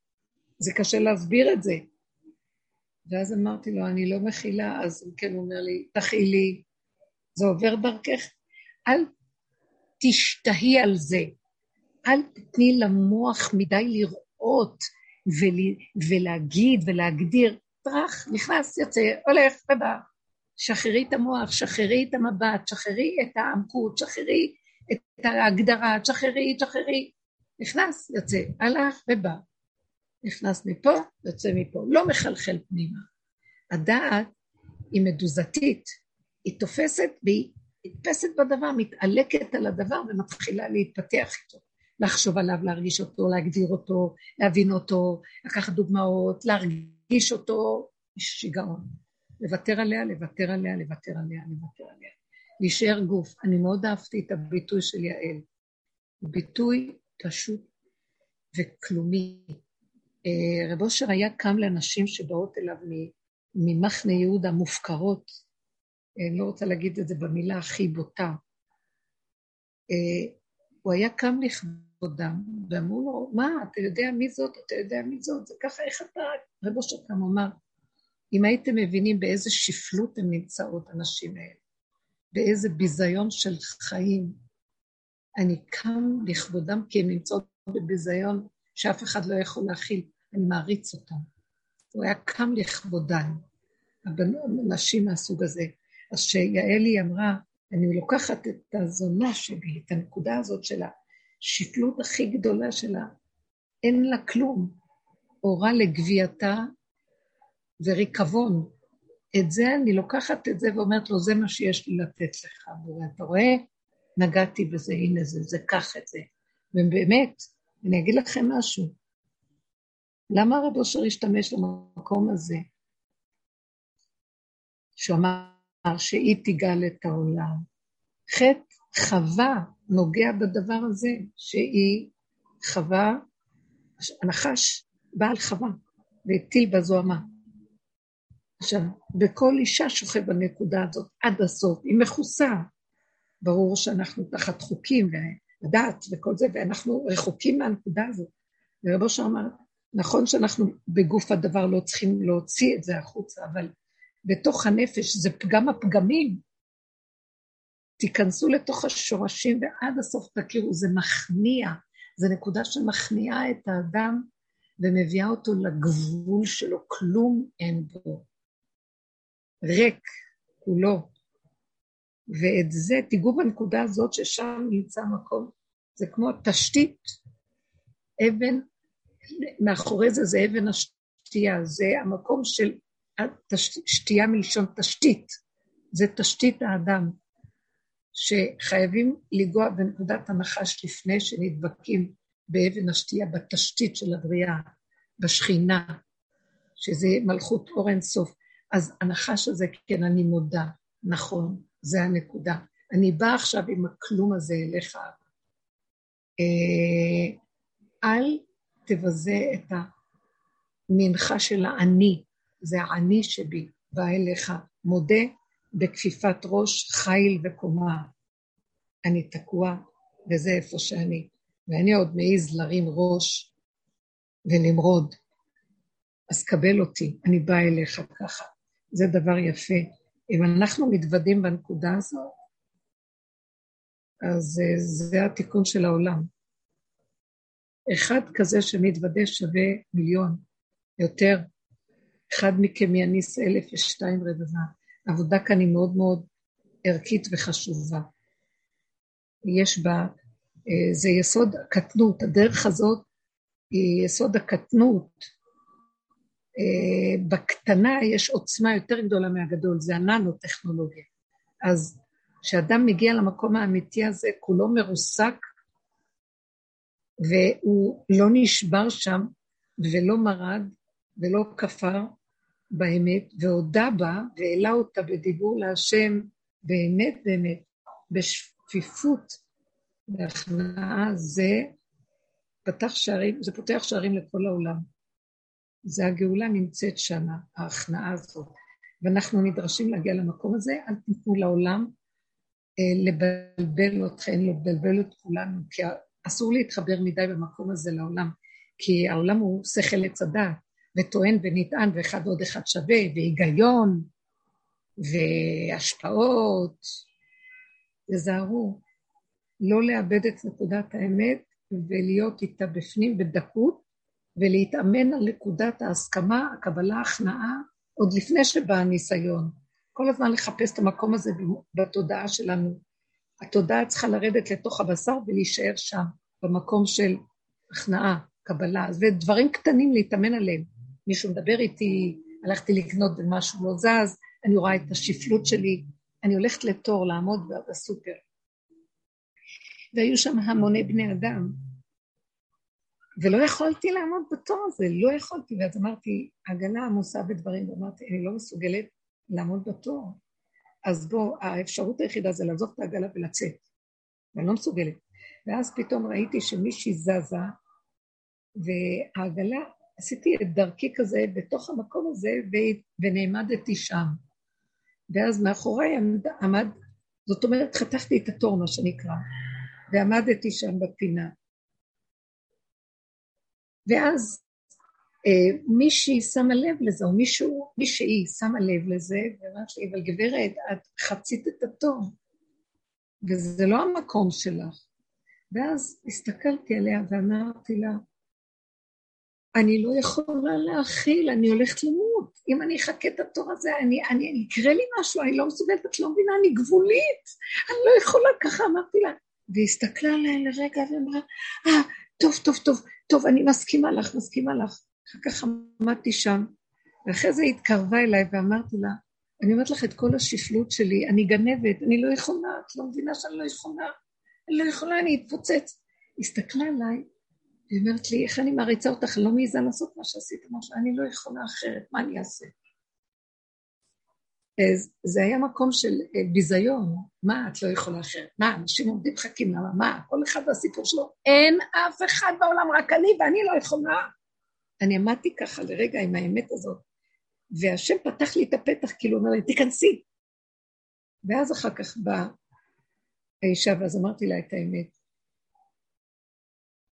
זה קשה להסביר את זה. ואז אמרתי לו, אני לא מכילה, אז הוא כן אומר לי, תכילי, זה עובר דרכך. אל תשתהי על זה, אל תתני למוח מדי לראות ול, ולהגיד ולהגדיר. טראח, נכנס, יוצא, הולך ובא. שחררי את המוח, שחררי את המבט, שחררי את העמקות, שחררי את ההגדרה, שחררי, שחררי. נכנס, יוצא, הלך ובא. נכנס מפה, יוצא מפה, לא מחלחל פנימה. הדעת היא מדוזתית, היא תופסת והיא נתפסת בדבר, מתעלקת על הדבר ומתחילה להתפתח איתו. לחשוב עליו, להרגיש אותו, להגדיר אותו, להבין אותו, לקחת דוגמאות, להרגיש אותו, שיגעון. לוותר עליה, לוותר עליה, לוותר עליה, לוותר עליה. להישאר גוף. אני מאוד אהבתי את הביטוי של יעל. ביטוי פשוט וכלומי. אה, רב אושר היה קם לנשים שבאות אליו ממחנה יהודה מופקרות, אני לא רוצה להגיד את זה במילה הכי בוטה. אה, הוא היה קם לכבודם, ואמרו לו, מה, אתה יודע מי זאת? אתה יודע מי זאת? זה ככה, איך אתה... רב אושר קם אמר, אם הייתם מבינים באיזה שפלות הן נמצאות, הנשים האלה, באיזה ביזיון של חיים, אני קם לכבודם כי הן נמצאות בביזיון שאף אחד לא יכול להכיל. אני מעריץ אותם. הוא היה קם לכבודן, נשים מהסוג הזה. אז שיעלי אמרה, אני לוקחת את הזונה שלי, את הנקודה הזאת של השפלות הכי גדולה שלה, אין לה כלום, אורה לגווייתה וריקבון. את זה, אני לוקחת את זה ואומרת לו, זה מה שיש לי לתת לך. ואתה רואה, נגעתי בזה, הנה זה, זה, קח את זה. ובאמת, אני אגיד לכם משהו, למה רב אושר השתמש במקום הזה? שהוא אמר שהיא תגאל את העולם. חטא חווה נוגע בדבר הזה, שהיא חווה, הנחש בעל חווה והטיל בזוהמה. עכשיו, בכל אישה שוכב בנקודה הזאת עד הסוף, היא מכוסה. ברור שאנחנו תחת חוקים ודת וכל זה, ואנחנו רחוקים מהנקודה הזאת. ורבו אושר אמר, נכון שאנחנו בגוף הדבר לא צריכים להוציא את זה החוצה, אבל בתוך הנפש זה פגם הפגמים. תיכנסו לתוך השורשים ועד הסוף תכירו, זה מכניע, זה נקודה שמכניעה את האדם ומביאה אותו לגבול שלו, כלום אין בו. ריק כולו. ואת זה, תיגעו בנקודה הזאת ששם נמצא מקום, זה כמו תשתית, אבן מאחורי זה זה אבן השתייה, זה המקום של שתייה מלשון תשתית, זה תשתית האדם, שחייבים לנגוע בנקודת הנחש לפני שנדבקים באבן השתייה, בתשתית של הבריאה, בשכינה, שזה מלכות אור אין סוף. אז הנחש הזה, כן, אני מודה, נכון, זה הנקודה. אני באה עכשיו עם הכלום הזה אליך. אה, אל תבזה את המנחה של האני, זה האני שבי, בא אליך, מודה בכפיפת ראש, חיל וקומה. אני תקוע, וזה איפה שאני. ואני עוד מעז להרים ראש ולמרוד. אז קבל אותי, אני באה אליך ככה. זה דבר יפה. אם אנחנו מתוודים בנקודה הזו, אז אה, זה התיקון של העולם. אחד כזה שמתוודה שווה מיליון, יותר. אחד מכם יניס אלף ושתיים רבבה. העבודה כאן היא מאוד מאוד ערכית וחשובה. יש בה, אה, זה יסוד הקטנות, הדרך הזאת היא יסוד הקטנות. אה, בקטנה יש עוצמה יותר גדולה מהגדול, זה הננו-טכנולוגיה. אז כשאדם מגיע למקום האמיתי הזה, כולו מרוסק, והוא לא נשבר שם, ולא מרד, ולא כפר באמת, והודה בה, והעלה אותה בדיבור להשם, באמת באמת, בשפיפות והכנעה, זה פתח שערים, זה פותח שערים לכל העולם. זה הגאולה נמצאת שמה, ההכנעה הזאת. ואנחנו נדרשים להגיע למקום הזה, אל תיתנו לעולם אה, לבלבל אתכם, לבלבל את כולנו, כי אסור להתחבר מדי במקום הזה לעולם, כי העולם הוא שכל עץ הדעת, וטוען ונטען, ואחד עוד אחד שווה, והיגיון, והשפעות. תזהרו, לא לאבד את נקודת האמת ולהיות איתה בפנים בדקות, ולהתאמן על נקודת ההסכמה, הקבלה, ההכנעה, עוד לפני שבא הניסיון. כל הזמן לחפש את המקום הזה בתודעה שלנו. התודעה צריכה לרדת לתוך הבשר ולהישאר שם, במקום של הכנעה, קבלה, ודברים קטנים להתאמן עליהם. מישהו מדבר איתי, הלכתי לקנות ומשהו לא זז, אני רואה את השפלות שלי, אני הולכת לתור לעמוד בסופר. והיו שם המוני בני אדם, ולא יכולתי לעמוד בתור הזה, לא יכולתי, ואז אמרתי, הגנה עמוסה בדברים, ואמרתי, אני לא מסוגלת לעמוד בתור. אז בוא, האפשרות היחידה זה לעזוב את העגלה ולצאת, ואני לא מסוגלת. ואז פתאום ראיתי שמישהי זזה, והעגלה, עשיתי את דרכי כזה בתוך המקום הזה, ונעמדתי שם. ואז מאחוריי עמד, עמד, זאת אומרת, חתכתי את התור, מה שנקרא, ועמדתי שם בפינה. ואז אה, מישהי שמה לב לזה, או מישהו, מישהי שמה לב לזה, ואמרת לי, אבל גברת, את חצית את התור, וזה לא המקום שלך. ואז הסתכלתי עליה ואמרתי לה, אני לא יכולה להכיל, אני הולכת למות. אם אני אחכה את התור הזה, אני, אני, יקרה לי משהו, אני לא מסוגלת, את לא מבינה, אני גבולית, אני לא יכולה, ככה אמרתי לה. והיא הסתכלה עליי לרגע ואמרה, אה, ah, טוב, טוב, טוב, טוב, אני מסכימה לך, מסכימה לך. אחר כך עמדתי שם, ואחרי זה היא התקרבה אליי ואמרתי לה, אני אומרת לך את כל השפלות שלי, אני גנבת, אני לא יכולה, את לא מבינה שאני לא יכולה, אני לא יכולה, אני אתפוצץ. הסתכלה עליי, היא אומרת לי, איך אני מעריצה אותך, לא מעיזה לעשות מה שעשית, משהו, אני לא יכולה אחרת, מה אני אעשה? אז זה היה מקום של אה, ביזיון, מה את לא יכולה אחרת? מה, אנשים עומדים מחכים, למה, מה, כל אחד והסיפור שלו, אין אף אחד בעולם, רק אני ואני לא יכולה. אני עמדתי ככה לרגע עם האמת הזאת, והשם פתח לי את הפתח, כאילו אומר לי, תיכנסי. ואז אחר כך באה האישה, ואז אמרתי לה את האמת.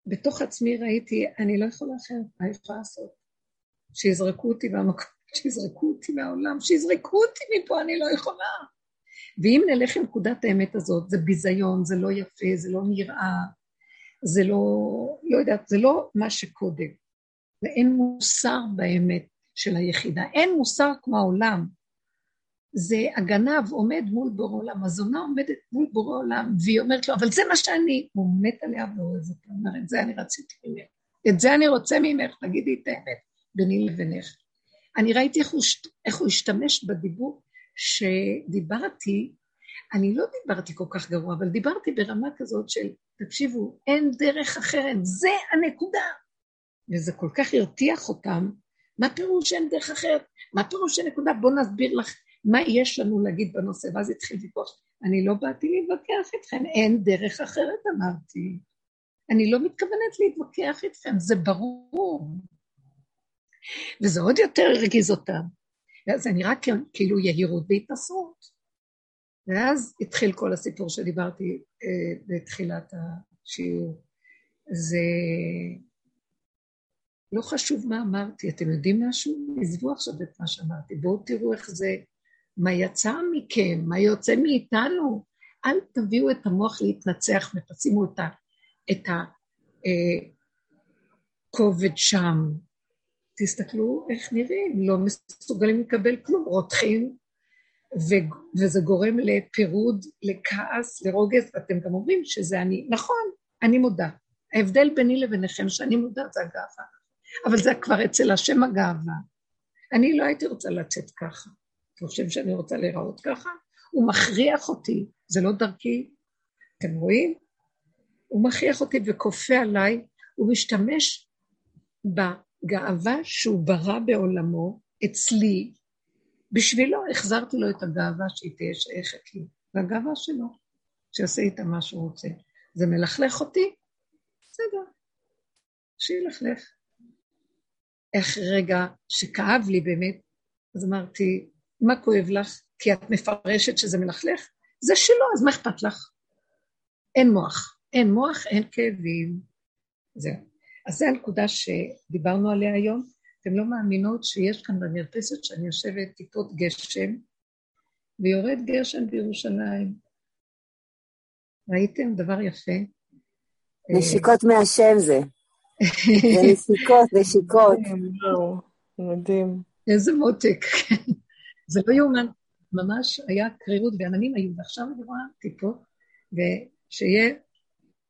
בתוך עצמי ראיתי, אני לא יכולה אחרת, מה יכולה לעשות? שיזרקו אותי מהמקום, [LAUGHS] שיזרקו אותי מהעולם, שיזרקו אותי מפה, אני לא יכולה. ואם נלך לנקודת האמת הזאת, זה ביזיון, זה לא יפה, זה לא נראה, זה לא, לא יודעת, זה לא מה שקודם. ואין מוסר באמת של היחידה. אין מוסר כמו העולם. זה הגנב עומד מול בורא עולם, הזונה עומדת מול בורא עולם, והיא אומרת לו, אבל זה מה שאני. הוא מת עליה ואוהב אותה, אומרת, זה אני רציתי ממך. את זה אני רוצה ממך, תגידי את האמת, ביני לבינך. אני ראיתי איך הוא, איך הוא השתמש בדיבור שדיברתי, אני לא דיברתי כל כך גרוע, אבל דיברתי ברמה כזאת של, תקשיבו, אין דרך אחרת, זה הנקודה. וזה כל כך הרתיח אותם, מה פירוש אין דרך אחרת? מה פירוש אין נקודה? בואו נסביר לך מה יש לנו להגיד בנושא, ואז התחיל ויכוח. אני לא באתי להתווכח איתכם, אין דרך אחרת אמרתי. אני לא מתכוונת להתווכח איתכם, זה ברור. וזה עוד יותר הרגיז אותם. ואז אני רק כאילו יהירות והתנסות. ואז התחיל כל הסיפור שדיברתי אה, בתחילת השיעור. זה לא חשוב מה אמרתי, אתם יודעים משהו? עזבו עכשיו את מה שאמרתי, בואו תראו איך זה, מה יצא מכם, מה יוצא מאיתנו. אל תביאו את המוח להתנצח ותשימו את, ה, את הכובד אה, שם. תסתכלו איך נראים, לא מסוגלים לקבל כלום, רותחים, ו- וזה גורם לפירוד, לכעס, לרוגז, ואתם גם אומרים שזה אני. נכון, אני מודה. ההבדל ביני לביניכם שאני מודה זה הגאווה. אבל זה כבר אצל השם הגאווה. אני לא הייתי רוצה לצאת ככה. חושב שאני רוצה להיראות ככה? הוא מכריח אותי, זה לא דרכי. אתם רואים? הוא מכריח אותי וכופה עליי, הוא משתמש בגאווה שהוא ברא בעולמו, אצלי, בשבילו החזרתי לו את הגאווה שהיא תהיה שייכת לי, והגאווה שלו, שיעשה איתה מה שהוא רוצה. זה מלכלך אותי? בסדר, שילכלך. איך רגע שכאב לי באמת, אז אמרתי, מה כואב לך? כי את מפרשת שזה מלכלך? זה שלא, אז מה אכפת לך? אין מוח. אין מוח, אין כאבים. זהו. אז זו הנקודה שדיברנו עליה היום. אתם לא מאמינות שיש כאן במרפסת שאני יושבת טיפות גשם, ויורד גשם בירושלים. ראיתם? דבר יפה. נשיקות מהשם זה. [LAUGHS] זה נשיקות, נשיקות. מדהים. איזה מותק. זה לא יאומן. ממש היה קרירות ועננים היו, ועכשיו אני רואה טיפות, ושיהיה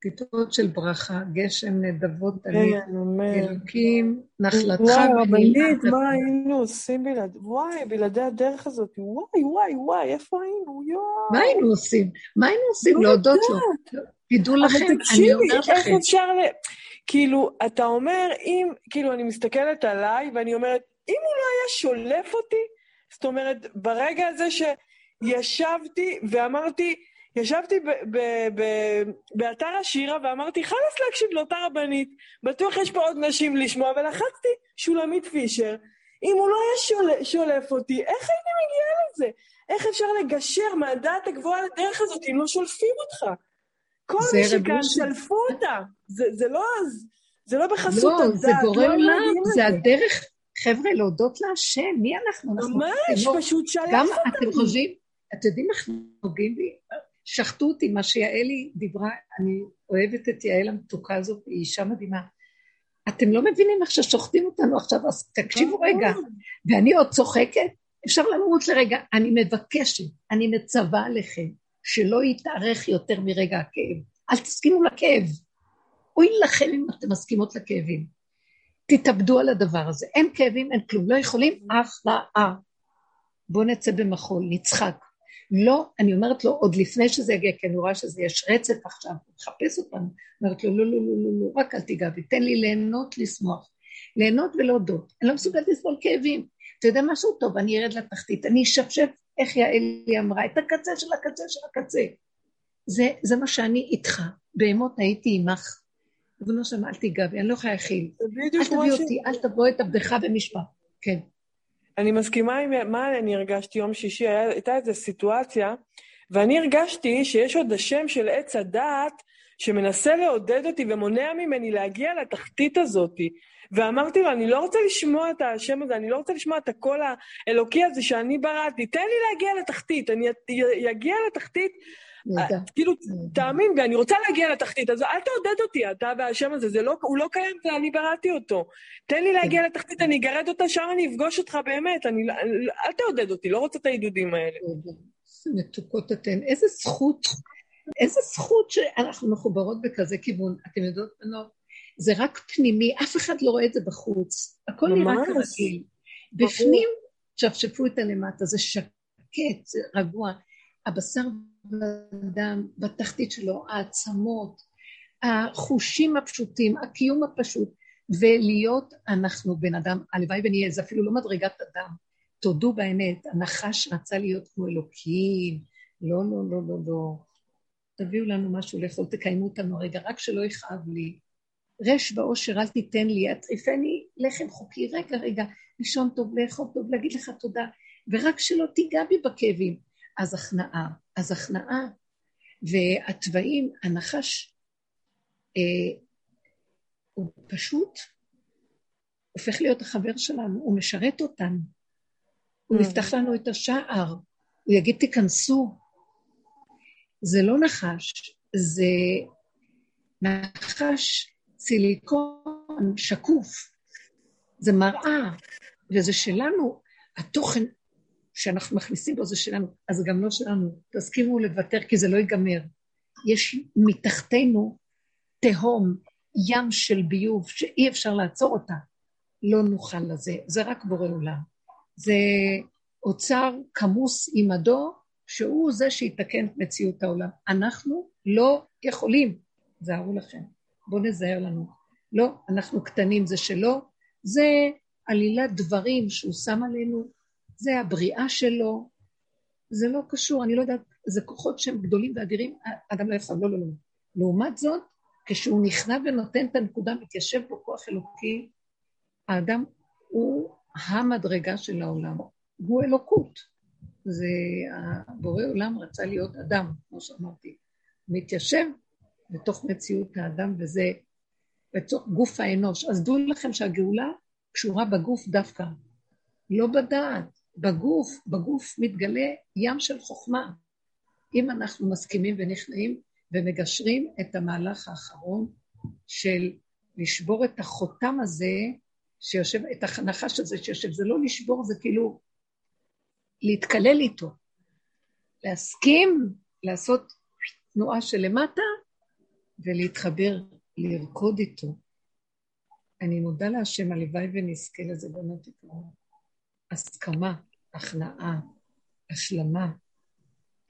טיפות של ברכה, גשם נדבות עלי, אלוקים, נחלתך וואי, רבנית, מה היינו עושים בלעד... וואי, בלעדי הדרך הזאת, וואי, וואי, וואי, איפה היינו? יואו. מה היינו עושים? מה היינו עושים? לא להודות לו. תדעו לכם, אני אומרת לכם. איך אפשר ל... כאילו, אתה אומר, אם, כאילו, אני מסתכלת עליי, ואני אומרת, אם הוא לא היה שולף אותי, זאת אומרת, ברגע הזה שישבתי ואמרתי, ישבתי ב- ב- ב- באתר השירה ואמרתי, חלאס להקשיב לאותה רבנית, בטוח יש פה עוד נשים לשמוע, ולחצתי שולמית פישר. אם הוא לא היה שול, שולף אותי, איך הייתי מגיעה לזה? איך אפשר לגשר מהדעת הגבוהה לדרך הזאת אם לא שולפים אותך? כל מי שכאן שלפו אותה. זה, זה לא... זה לא בחסות לא, הדעת. לא, זה גורם לא לה, זה הדרך, חבר'ה, להודות להשם, מי אנחנו? ממש, פשוט שלף אותנו. גם אתם חושבים, אתם יודעים איך נוגעים בי? שחטו אותי, מה שיעלי דיברה, אני אוהבת את יעל המתוקה הזאת, היא אישה מדהימה. אתם לא מבינים איך ששוחטים אותנו עכשיו, אז תקשיבו רגע. ואני עוד צוחקת, אפשר למות לרגע. אני מבקשת, אני מצווה עליכם, שלא יתארך יותר מרגע הכאב. אל תסכימו לכאב. אוי לכם אם אתם מסכימות לכאבים. תתאבדו על הדבר הזה. אין כאבים, אין כלום. לא יכולים, הכרעה. בואו נצא במחול, נצחק. לא, אני אומרת לו, עוד לפני שזה יגיע, כי אני רואה שזה יש רצף עכשיו, הוא מחפש אותנו, אומרת לו, לא, לא, לא, לא, לא, רק אל תיגע בי, תן לי ליהנות, לשמוח. ליהנות ולהודות. אני לא מסוגלת לסבול כאבים. אתה יודע משהו טוב, אני ארד לתחתית, אני אשפשף, איך יעלי אמרה, את הקצה של הקצה של הקצה. זה, זה מה שאני איתך, בהמות הייתי עמך. ריבונו שם, אל תיגע בי, אני לא יכולה להכיל. אל תביא אותי, אל תבוא את עבדך במשפט. כן. אני מסכימה עם מה אני הרגשתי יום שישי, הייתה איזו סיטואציה, ואני הרגשתי שיש עוד השם של עץ הדעת שמנסה לעודד אותי ומונע ממני להגיע לתחתית הזאת. ואמרתי לו, אני לא רוצה לשמוע את השם הזה, אני לא רוצה לשמוע את הקול האלוקי הזה שאני בראתי, תן לי להגיע לתחתית, אני אגיע לתחתית כאילו, תאמין בי, אני רוצה להגיע לתחתית, אז אל תעודד אותי, אתה והשם הזה, זה לא, הוא לא קיים, אני בראתי אותו. תן לי להגיע כן. לתחתית, אני אגרד אותה, שם אני אפגוש אותך באמת, אני, אל תעודד אותי, לא רוצה את העידודים האלה. איזה מתוקות אתן, איזה זכות, איזה זכות שאנחנו מחוברות בכזה כיוון. אתם יודעות, בנות, זה רק פנימי, אף אחד לא רואה את זה בחוץ. הכל נראה כרגיל. בפנים, שפשפו את הלמטה, זה שקט, זה רגוע. הבשר והדם בתחתית שלו, העצמות, החושים הפשוטים, הקיום הפשוט, ולהיות אנחנו בן אדם, הלוואי ונהיה, זה אפילו לא מדרגת אדם. תודו באמת, הנחש רצה להיות כמו אלוקים, לא, לא, לא, לא, לא. תביאו לנו משהו לאכול, תקיימו אותנו רגע, רק שלא יכאב לי. רש באושר אל תיתן לי, אטריפני לחם חוקי, רגע, רגע, לישון טוב, לאכול טוב, להגיד לך תודה, ורק שלא תיגע בי בכאבים. אז הכנעה, אז הכנעה. והתוואים, הנחש, אה, הוא פשוט הופך להיות החבר שלנו, הוא משרת אותנו. הוא mm. יפתח לנו את השער, הוא יגיד תיכנסו. זה לא נחש, זה נחש סיליקון שקוף, זה מראה, וזה שלנו, התוכן שאנחנו מכניסים בו זה שלנו, אז גם לא שלנו. תסכימו לוותר כי זה לא ייגמר. יש מתחתנו תהום, ים של ביוב שאי אפשר לעצור אותה. לא נוכל לזה, זה רק בורא עולם. זה אוצר כמוס עמדו, שהוא זה שיתקן את מציאות העולם. אנחנו לא יכולים, זהרו לכם. בואו נזהר לנו. לא, אנחנו קטנים, זה שלו, זה עלילת דברים שהוא שם עלינו, זה הבריאה שלו, זה לא קשור, אני לא יודעת, זה כוחות שהם גדולים ואדירים, אדם לא יכול, לא, לא, לא. לעומת זאת, כשהוא נכנע ונותן את הנקודה, מתיישב בו כוח אלוקי, האדם הוא המדרגה של העולם, הוא אלוקות. זה, הבורא עולם רצה להיות אדם, כמו שאמרתי. מתיישב בתוך מציאות האדם, וזה בתוך גוף האנוש. אז דעו לכם שהגאולה קשורה בגוף דווקא, לא בדעת. בגוף, בגוף מתגלה ים של חוכמה. אם אנחנו מסכימים ונכנעים ומגשרים את המהלך האחרון של לשבור את החותם הזה שיושב, את הנחש הזה שיושב, זה לא לשבור, זה כאילו להתקלל איתו. להסכים לעשות תנועה של למטה ולהתחבר, לרקוד איתו. אני מודה להשם, הלוואי ונזכה לזה באמת יקרו. הסכמה, הכנעה, השלמה,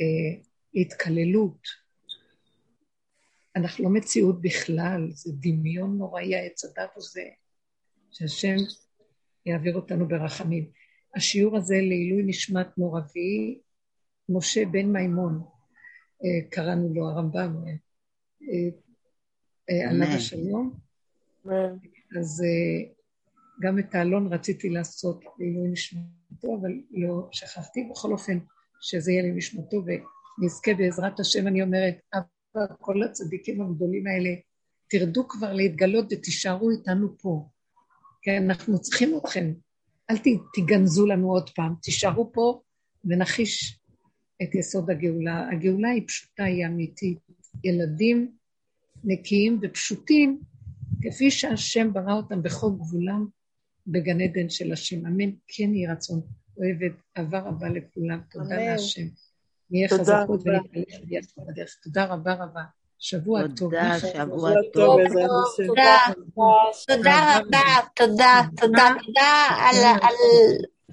אה, התקללות. אנחנו לא מציאות בכלל, זה דמיון נוראי, העץ הדת הזה, שהשם יעביר אותנו ברחמים. השיעור הזה לעילוי נשמת מורבי, משה בן מימון, אה, קראנו לו הרמב"ם, אה, אה, עליו השלום. אז גם את האלון רציתי לעשות לעילוי נשמתו, אבל לא שכחתי. בכל אופן, שזה יהיה לנשמתו ונזכה בעזרת השם, אני אומרת, אבא, כל הצדיקים הגדולים האלה, תרדו כבר להתגלות ותישארו איתנו פה. כן, אנחנו צריכים אתכם. אל תגנזו לנו עוד פעם, תישארו פה ונחיש את יסוד הגאולה. הגאולה היא פשוטה, היא אמיתית. ילדים נקיים ופשוטים, כפי שהשם ברא אותם בכל גבולם, בגן עדן של השם. אמן. כן יהי רצון. אוהבת, אהבה רבה לכולם. תודה להשם. נהיה חזקות ונתעלם ביחד בדרך. תודה רבה רבה. שבוע טוב. תודה, שבוע טוב. תודה רבה, תודה, תודה, תודה על...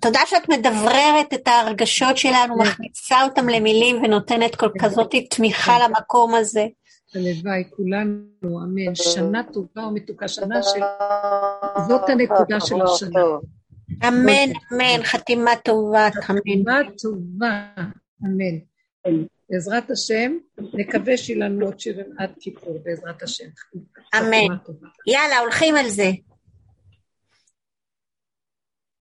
תודה שאת מדבררת את הרגשות שלנו, מכניסה אותם למילים ונותנת כל כזאת תמיכה למקום הזה. הלוואי, כולנו, אמן. שנה טובה ומתוקה, שנה של... זאת הנקודה של השנה. אמן, אמן, חתימה טובה, אמן. חתימה טובה, אמן. בעזרת השם, נקווה שיהיה לנו עוד שירים עד כיפור, בעזרת השם. אמן. יאללה, הולכים על זה.